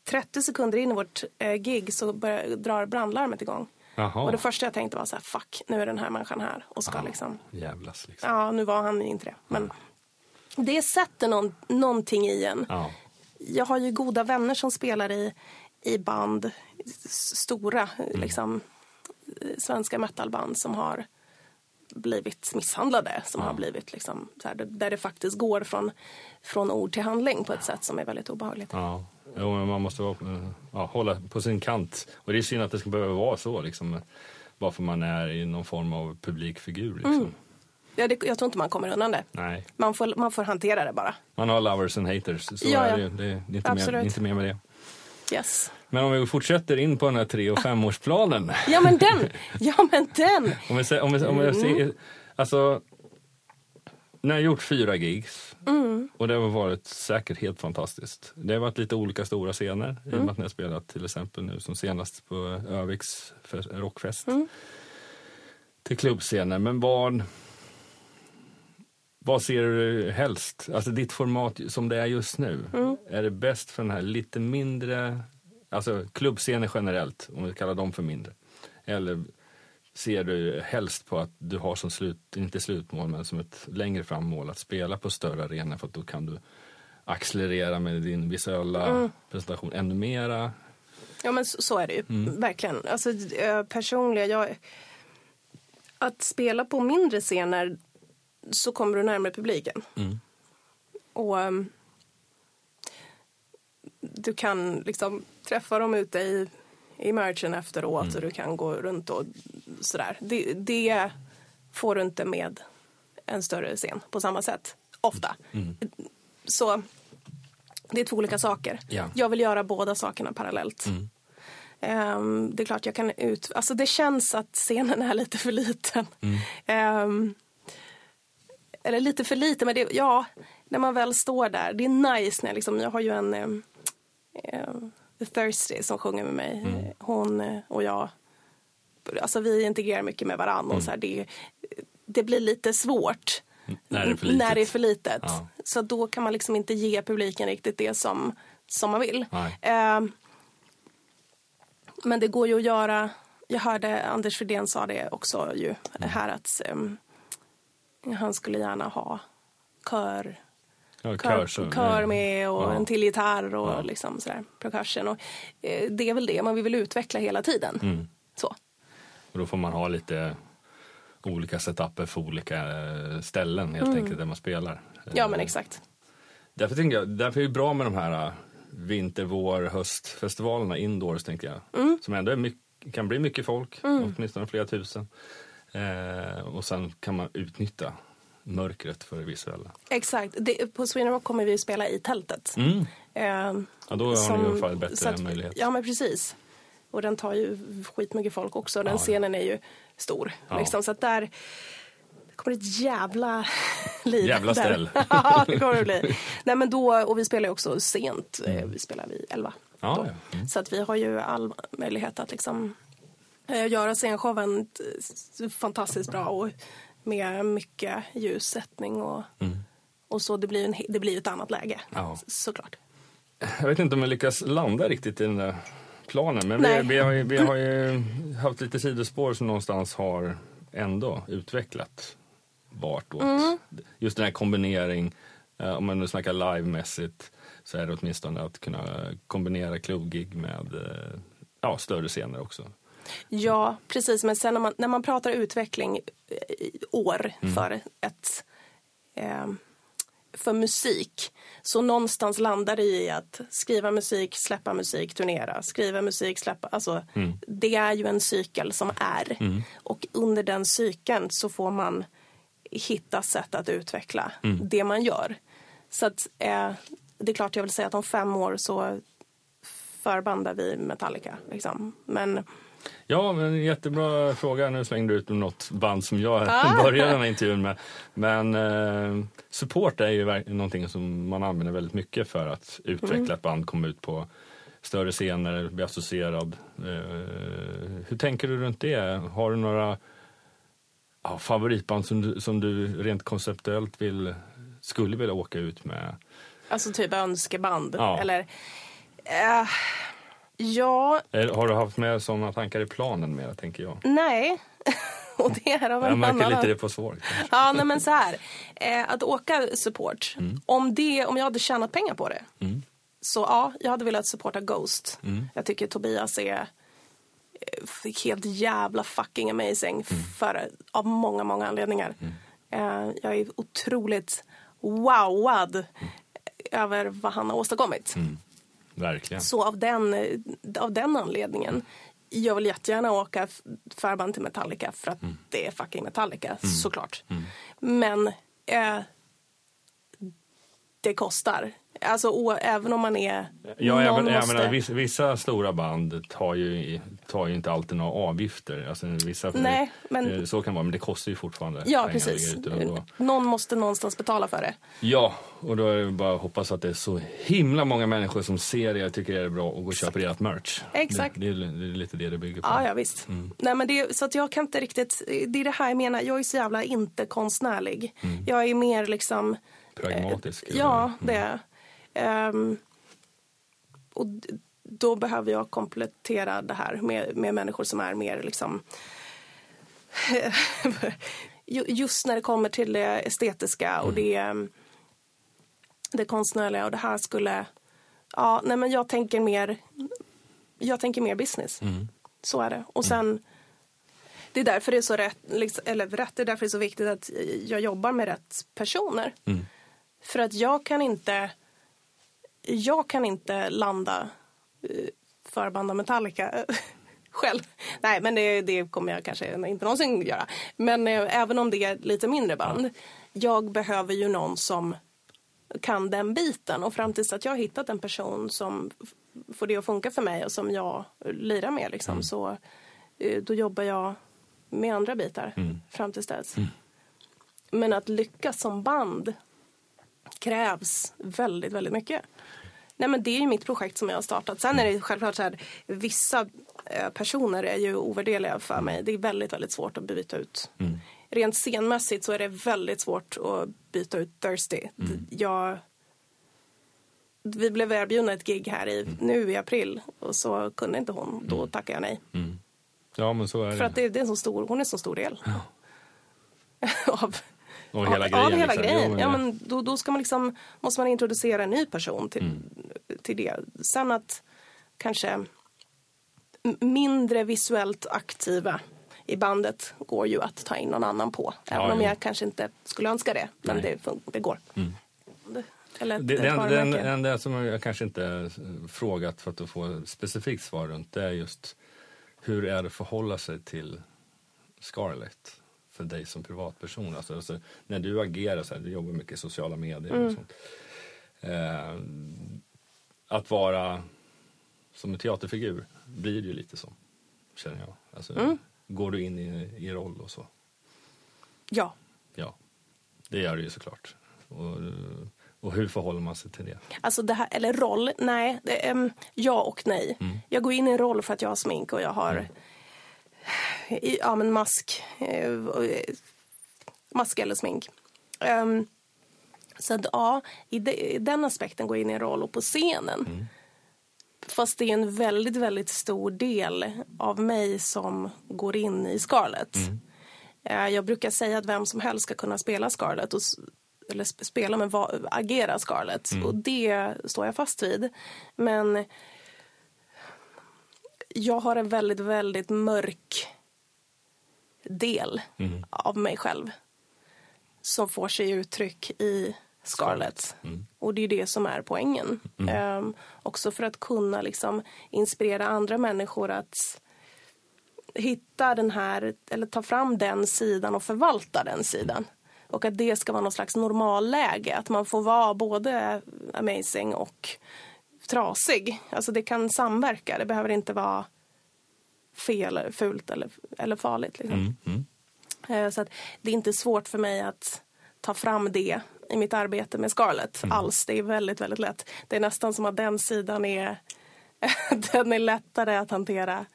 S1: 30 sekunder in i vårt eh, gig så börjar, drar brandlarmet igång.
S2: Jaha.
S1: Och det första jag tänkte var så här, fuck, nu är den här människan här och ska
S2: Ja,
S1: liksom
S2: Jävlas liksom.
S1: Ja, nu var han inte det. Men det sätter någon, någonting i en.
S2: Ja.
S1: Jag har ju goda vänner som spelar i, i band, stora liksom, eh, svenska metalband som har blivit misshandlade. Som har blivit liksom, här, där det faktiskt går från, från ord till handling på ett sätt som är väldigt obehagligt.
S2: Ja, jo, men man måste vara, eh, ja, hålla på sin kant. Och det är synd att det ska behöva vara så, liksom, bara för man är i någon form av publikfigur. Liksom.
S1: Mm. Ja, det, jag tror inte man kommer undan det.
S2: Nej,
S1: Man får, man får hantera det bara.
S2: man har lovers and haters. Så
S1: Ja,
S2: är det, det, är- inte mer, inte mer med det.
S1: Yes.
S2: Men om vi fortsätter in på den här tre och femårsplanen.
S1: Ja men den! Ja men den!
S2: Om vi, om vi, om vi ser, alltså, ni har gjort fyra gigs och det har varit säkert helt fantastiskt. Det har varit lite olika stora scener i och med att ni har spelat till exempel nu som senast på Öviks fe- rockfest. Till klubbscener. Men vad, vad ser du helst? Alltså ditt format som det är just nu. Är det bäst för den här lite mindre, alltså klubbscener generellt, om vi kallar dem för mindre. Eller ser du helst på att du har som slut, inte slutmål, men som ett längre fram mål att spela på större arenor för att då kan du accelerera med din visuella presentation ännu mera.
S1: Ja men så, så är det ju, verkligen. Alltså eh, personliga, jag... Att spela på mindre scener så kommer du närmare publiken. Och ehm, du kan liksom träffa dem ute i, i merchen efteråt och du kan gå runt och sådär. Det, det får du inte med en större scen på samma sätt, ofta. Så det är två olika saker.
S2: Ja.
S1: Jag vill göra båda sakerna parallellt. Ehm, det är klart jag kan ut... Alltså det känns att scenen är lite för liten. Ehm, eller lite för liten, men det, ja, när man väl står där. Det är nice när liksom, jag har ju en um, The Thirsty som sjunger med mig. Hon eh, och jag, alltså vi integrerar mycket med varandra. Och så här, det, det blir lite svårt
S2: När det är för litet.
S1: när det är för litet.
S2: Ja.
S1: Så då kan man liksom inte ge publiken riktigt det som, som man vill. Ehm, men det går ju att göra, jag hörde Anders Fridén sa det också ju här att ehm, han skulle gärna ha kör,
S2: Ja,
S1: kör,
S2: så-
S1: kör med och
S2: Ja.
S1: en till gitarr och
S2: Ja.
S1: liksom sådär, percussion. Och, eh, det är väl det man vill utveckla hela tiden.
S2: Mm.
S1: Så.
S2: Och då får man ha lite olika setuper för olika eh, ställen helt enkelt där man spelar.
S1: Mm. Ja men
S2: Eh,
S1: exakt.
S2: Därför, tänker jag, därför är det bra med de här eh, vinter, vår, höstfestivalerna indoors tänker jag.
S1: Mm.
S2: Som ändå är mycket, kan bli mycket folk, åtminstone flera tusen. Eh, och sen kan man utnyttja mörkret för det visuella.
S1: Exakt. Det, på Sweden Rock kommer vi spela i tältet.
S2: Mm.
S1: Ehm,
S2: Ja, då har ni i alla fall bättre
S1: att-
S2: möjlighet.
S1: Ja, men precis. Och den tar ju skitmycket folk också. Den
S2: Ja,
S1: scenen är ju stor.
S2: Ja.
S1: Liksom, så att där kommer ett jävla liv.
S2: Jävla ställ.
S1: ja, det kommer det bli. Nej, men då, och vi spelar ju också sent. Eh, Vi spelar vid 11.
S2: Mm. Ja, ja. Mm.
S1: Så att vi har ju all möjlighet att liksom eh, göra scenshowen t- fantastiskt bra och med mycket ljussättning och, och så. Det blir, en, det blir ett annat läge,
S2: Ja.
S1: såklart.
S2: Jag vet inte om jag lyckas landa riktigt i den där planen. Men vi, vi, har ju, vi har ju haft lite sidospår som någonstans har ändå utvecklat vartåt.
S1: Mm.
S2: Just den här kombinering, eh, om man nu snackar livemässigt, så är det åtminstone att kunna kombinera klubbgig med eh, ja, större scener också.
S1: Ja, precis. Men sen när man, när man pratar utveckling eh, år för ett eh, för musik så någonstans landar det i att skriva musik, släppa musik, turnera, skriva musik, släppa. Alltså, Det är ju en cykel som är. Och under den cykeln så får man hitta sätt att utveckla det man gör. Så att, eh, det är klart jag vill säga att om fem år så förbandar vi Metallica. Liksom. Men
S2: Ja, men jättebra fråga. Nu slängde du ut något band som jag
S1: Ah.
S2: började den här intervjun med. Men eh, support är ju någonting som man använder väldigt mycket för att utveckla
S1: Mm.
S2: ett band, komma ut på större scener, bli associerad. Eh, hur tänker du runt det? Har du några ja, favoritband som du, som du rent konceptuellt vill, skulle vilja åka ut med?
S1: Alltså typ önskeband.
S2: Ja.
S1: Eller, eh, ja,
S2: Har du haft med sådana tankar i planen mer, tänker jag?
S1: nej. Och det är av en
S2: Jag märker
S1: annan...
S2: lite det på svar. kanske.
S1: Ja, nej men så här. Eh, att åka support. Om, det, om jag hade tjänat pengar på det. Så ja, jag hade velat supporta Ghost. Jag tycker Tobias är eh, helt jävla fucking amazing. För, av många, många anledningar. Eh, jag är otroligt wowad över vad han har åstadkommit.
S2: Verkligen.
S1: Så av den, av den anledningen, jag vill jättegärna åka förband till Metallica för att det är fucking Metallica, såklart. Men eh, det kostar. Alltså å, även om man är...
S2: Ja, även, jag
S1: måste-
S2: menar, vissa, vissa stora band tar ju, tar ju inte alltid några avgifter. Alltså, vissa,
S1: Nej, men-
S2: eh, Så kan det vara, men det kostar ju fortfarande
S1: Ja, precis.
S2: då-
S1: Någon måste någonstans betala för det.
S2: Ja, och då är det bara att hoppas att det är så himla många människor som ser det och tycker det är bra och går och köper ert merch.
S1: Exakt.
S2: Det, det, är, det är lite det det bygger på.
S1: Ja, ja visst. Nej, men det, så att jag kan inte riktigt... Det är det här jag menar. Jag är så jävla inte konstnärlig. Jag är mer liksom...
S2: Pragmatisk. eller?
S1: Ja, det är Ehm, Och då behöver jag komplettera det här med, med människor som är mer liksom... Ju- Just när det kommer till det estetiska och det, ehm, det konstnärliga och det här skulle... Ja, nej men jag tänker mer, jag tänker mer business. Så är det. Och sen... Det är därför det är så rätt, liksom, eller rätt, det är därför det är så viktigt att jag jobbar med rätt personer. För att jag kan inte, jag kan inte landa eh, förband av Metallica själv. Nej, men det, det kommer jag kanske inte någonsin göra. Men eh, även om det är lite mindre band, jag behöver ju någon som kan den biten. Och fram tills att jag har hittat en person som får det att funka för mig och som jag lirar med, liksom, så eh, då jobbar jag med andra bitar fram tills dess. Men att lyckas som band krävs väldigt, väldigt mycket. Nej, men det är ju mitt projekt som jag har startat. Sen är det självklart så här, vissa eh, personer är ju ovärderliga för mig. Det är väldigt, väldigt svårt att byta ut. Rent scenmässigt så är det väldigt svårt att byta ut Thirsty. Jag, vi blev erbjudna ett gig här i, nu i april och så kunde inte hon. Då tackade jag nej.
S2: Ja, men så är
S1: För
S2: det.
S1: att det, det är så stor, hon är en så stor del. av,
S2: Och hela
S1: av,
S2: grejen.
S1: av hela
S2: liksom.
S1: grejen. Ja, men då, då ska man liksom, måste man introducera en ny person till,
S2: Mm.
S1: till det. Sen att kanske mindre visuellt aktiva i bandet går ju att ta in någon annan på. Även
S2: Ja,
S1: om jag kanske inte skulle önska det. Men.
S2: Mm.
S1: det, det går. Det- Eller
S2: Det, den, den, där som jag kanske inte eh, frågat för att få ett specifikt svar runt det är just hur är det att förhålla sig till Scarlett för dig som privatperson? Alltså, alltså, när du agerar så här, du jobbar mycket i sociala medier
S1: Mm.
S2: och sånt. Eh, att vara som en teaterfigur blir ju lite som, känner jag. Alltså,
S1: Mm.
S2: Går du in i, i roll och så?
S1: Ja.
S2: Ja, det gör det ju såklart. Och, och hur förhåller man sig till det?
S1: Alltså det här, eller roll, nej. Det, um, ja och nej.
S2: Mm.
S1: Jag går in i en roll för att jag har smink och jag har i- ja, men mask. eh, eh, mask eller smink. Um, så att, ja, i, de, i, den aspekten går in i en roll och på scenen. Mm. Fast det är en väldigt, väldigt stor del av mig som går in i Scarlett. Mm. Uh, jag brukar säga att vem som helst ska kunna spela Scarlett. Och, eller spela men va, agera Scarlett. Mm. Och det står jag fast vid. Men jag har en väldigt, väldigt mörk del mm. av mig själv som får sig uttryck i Scarlett. Mm. Och det är det som är poängen. Mm. Um, också för att kunna liksom inspirera andra människor att hitta den här, eller ta fram den sidan och förvalta den sidan. Och att det ska vara någon slags normalläge, att man får vara både amazing och trasig. Alltså det kan samverka, det behöver inte vara fel, fult eller, eller farligt. Liksom. Mm, mm. Eh, så att det är inte svårt för mig att ta fram det i mitt arbete med Scarlett mm. alls. Det är väldigt, väldigt lätt. Det är nästan som att den sidan är, den är lättare att hantera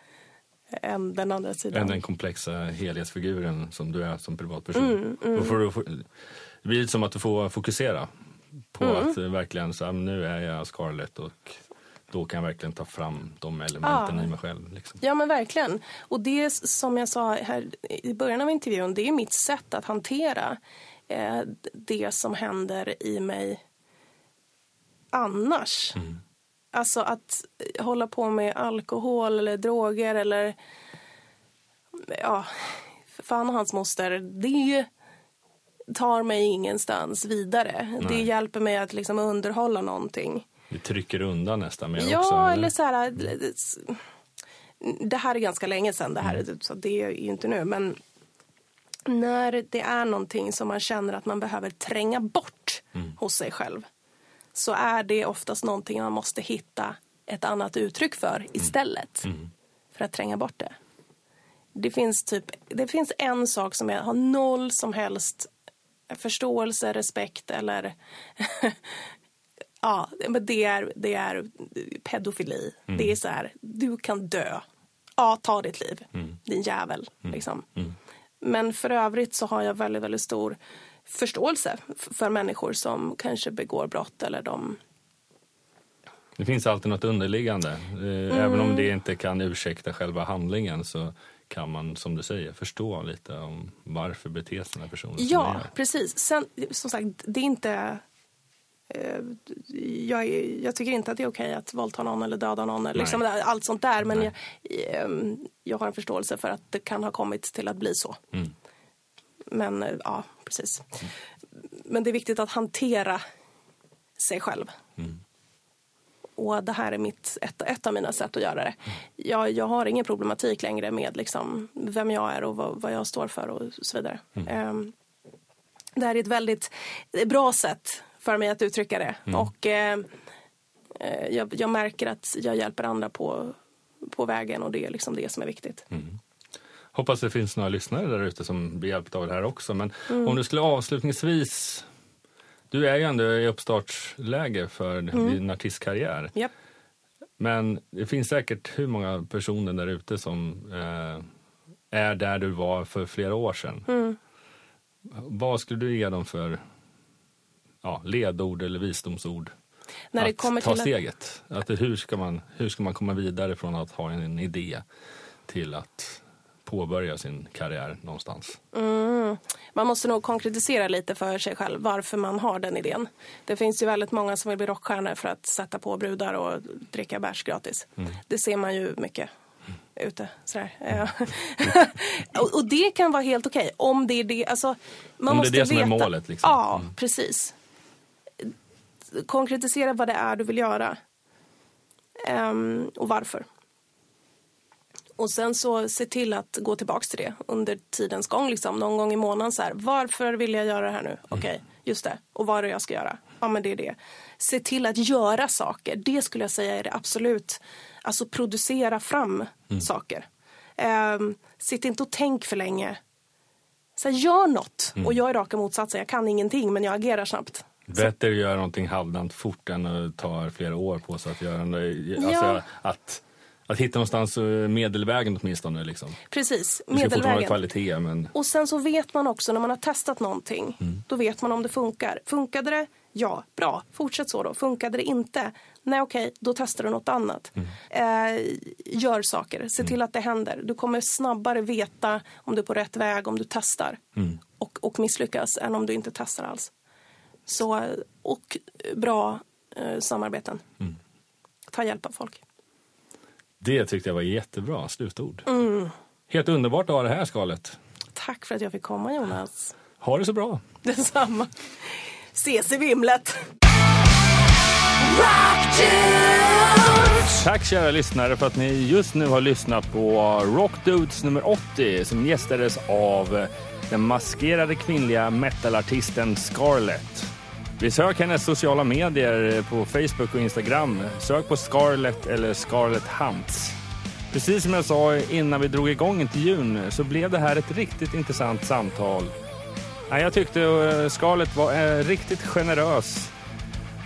S1: än den andra sidan.
S2: Än den komplexa helhetsfiguren som du är som privatperson. Mm, mm. Får du, det blir som att du får fokusera på mm. att verkligen så nu är jag Scarlett och då kan jag verkligen ta fram de elementen ja. i mig själv. Liksom.
S1: Ja men verkligen. Och det som jag sa här i början av intervjun, det är mitt sätt att hantera eh, det som händer i mig annars. Mm. Alltså att hålla på med alkohol eller droger eller ja, fan och hans moster. Det tar mig ingenstans vidare. Nej. Det hjälper mig att liksom underhålla någonting.
S2: Det trycker undan nästan mer
S1: ja,
S2: också?
S1: Ja, eller så här... Det här är ganska länge sedan, det här, mm. så det är ju inte nu. Men när det är någonting som man känner att man behöver tränga bort mm. hos sig själv så är det oftast någonting man måste hitta ett annat uttryck för mm. istället mm. för att tränga bort det. Det finns, typ, det finns en sak som jag har noll som helst förståelse, respekt eller ja, men det är, det är pedofili. Mm. Det är så här, du kan dö. Ja, ta ditt liv, mm. din jävel. Mm. Liksom. Mm. Men för övrigt så har jag väldigt, väldigt stor förståelse för människor som kanske begår brott eller de
S2: det finns alltid något underliggande. Eh, mm. Även om det inte kan ursäkta själva handlingen så kan man, som du säger, förstå lite om varför beter sig den här personen
S1: Ja, precis. Sen, som sagt, det är inte jag, jag, tycker inte att det är okej att våldta någon eller döda någon. Eller liksom allt sånt där. Men jag, ehm, jag, har en förståelse för att det kan ha kommit till att bli så. Mm. Men eh, ja, precis. Mm. Men det är viktigt att hantera sig själv. Mm. Och det här är mitt, ett, ett av mina sätt att göra det. Mm. Jag, jag har ingen problematik längre med liksom vem jag är och vad, vad jag står för och så vidare. Um, det här är ett väldigt bra sätt för mig att uttrycka det. Mm. Och eh, eh, jag, jag, märker att jag hjälper andra på, på vägen och det är liksom det som är viktigt. Mm.
S2: Hoppas det finns några lyssnare där ute som blir hjälpta av det här också. Men mm. om du skulle avslutningsvis, du är ju ändå i uppstartsläge för mm. din artistkarriär.
S1: Yep.
S2: Men det finns säkert hur många personer där ute som eh, är där du var för flera år sedan. Mm. Vad skulle du ge dem för ja, ledord eller visdomsord När det att kommer ta till steget. Att... Hur, ska man, hur ska man komma vidare från att ha en idé till att påbörja sin karriär någonstans?
S1: Mm. Man måste nog konkretisera lite för sig själv varför man har den idén. Det finns ju väldigt många som vill bli rockstjärnor för att sätta på brudar och dricka bärs gratis. Mm. Det ser man ju mycket ute. Sådär. Mm. och, och, det kan vara helt okej. Om det är det, alltså, man
S2: om
S1: måste
S2: det är det
S1: veta.
S2: som är målet? Liksom.
S1: Ja, mm. precis konkretisera vad det är du vill göra. Um, och varför. Och sen så se till att gå tillbaks till det under tidens gång. Liksom. Någon gång i månaden så här, varför vill jag göra det här nu? Mm. Okej, okay, just det. Och vad är det jag ska göra? Ja men det är det. Se till att göra saker. Det skulle jag säga är det absolut. Alltså producera fram mm. saker. Um, sitt inte och tänk för länge. Så här, gör något. Mm. Och jag är raka motsatsen. Jag kan ingenting men jag agerar snabbt.
S2: Bättre att göra någonting halvdant fort än att ta flera år på sig att göra. Alltså ja. att Att hitta någonstans eh, medelvägen åtminstone. Liksom.
S1: Precis, medelvägen.
S2: kvalitet, men
S1: Och sen så vet man också när man har testat någonting,
S2: Mm.
S1: då vet man om det funkar. Funkade det? Ja, bra. Fortsätt så då. Funkade det inte? Nej, okej, då testar du något annat.
S2: Mm.
S1: Eh, gör saker, se till att det händer. Du kommer snabbare veta om du är på rätt väg om du testar
S2: Mm.
S1: och, och misslyckas än om du inte testar alls. Så, och bra eh, samarbeten.
S2: Mm.
S1: Ta hjälp av folk.
S2: det tyckte jag var jättebra slutord.
S1: Mm.
S2: Helt underbart att ha det här skalet.
S1: Tack för att jag fick komma Jonas.
S2: Ha det så bra.
S1: Detsamma. Ses i vimlet.
S2: Tack kära lyssnare för att ni just nu har lyssnat på Rock Dudes nummer 80 som gästades av den maskerade kvinnliga metalartisten Scarlett. Besök hennes sociala medier på Facebook och Instagram. Sök på Scarlett eller Scarlett Hunts. Precis som jag sa innan vi drog igång intervjun så blev det här ett riktigt intressant samtal. Jag tyckte eh, Scarlett var eh, riktigt generös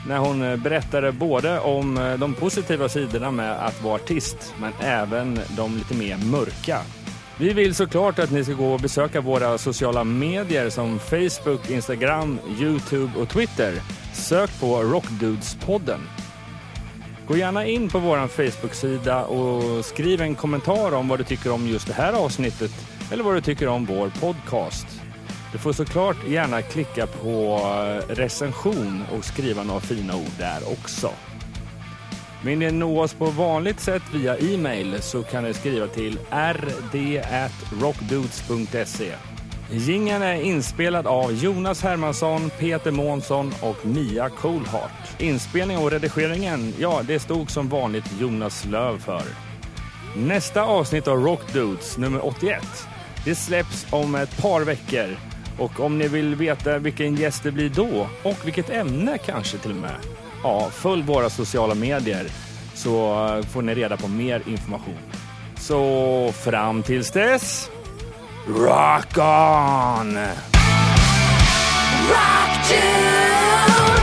S2: när hon eh, berättade både om de positiva sidorna med att vara artist men även de lite mer mörka. Vi vill såklart att ni ska gå och besöka våra sociala medier som Facebook, Instagram, Youtube och Twitter. Sök på Rockdudespodden. Gå gärna in på vår Facebook-sida och skriv en kommentar om vad du tycker om just det här avsnittet eller vad du tycker om vår podcast. Du får såklart gärna klicka på recension och skriva några fina ord där också. Vill ni nå oss på vanligt sätt via e-mail så kan ni skriva till rd.rockdudes.se. Jingeln är inspelad av Jonas Hermansson, Peter Månsson och Mia Coolhart. Inspelningen och redigeringen, ja, det stod som vanligt Jonas Löv för. Nästa avsnitt av Rock Dudes, nummer 81, det släpps om ett par veckor. Och om ni vill veta vilken gäst det blir då, och vilket ämne kanske till och med, ja, följ våra sociala medier så får ni reda på mer information. Så fram tills dess, rock on!
S3: Rock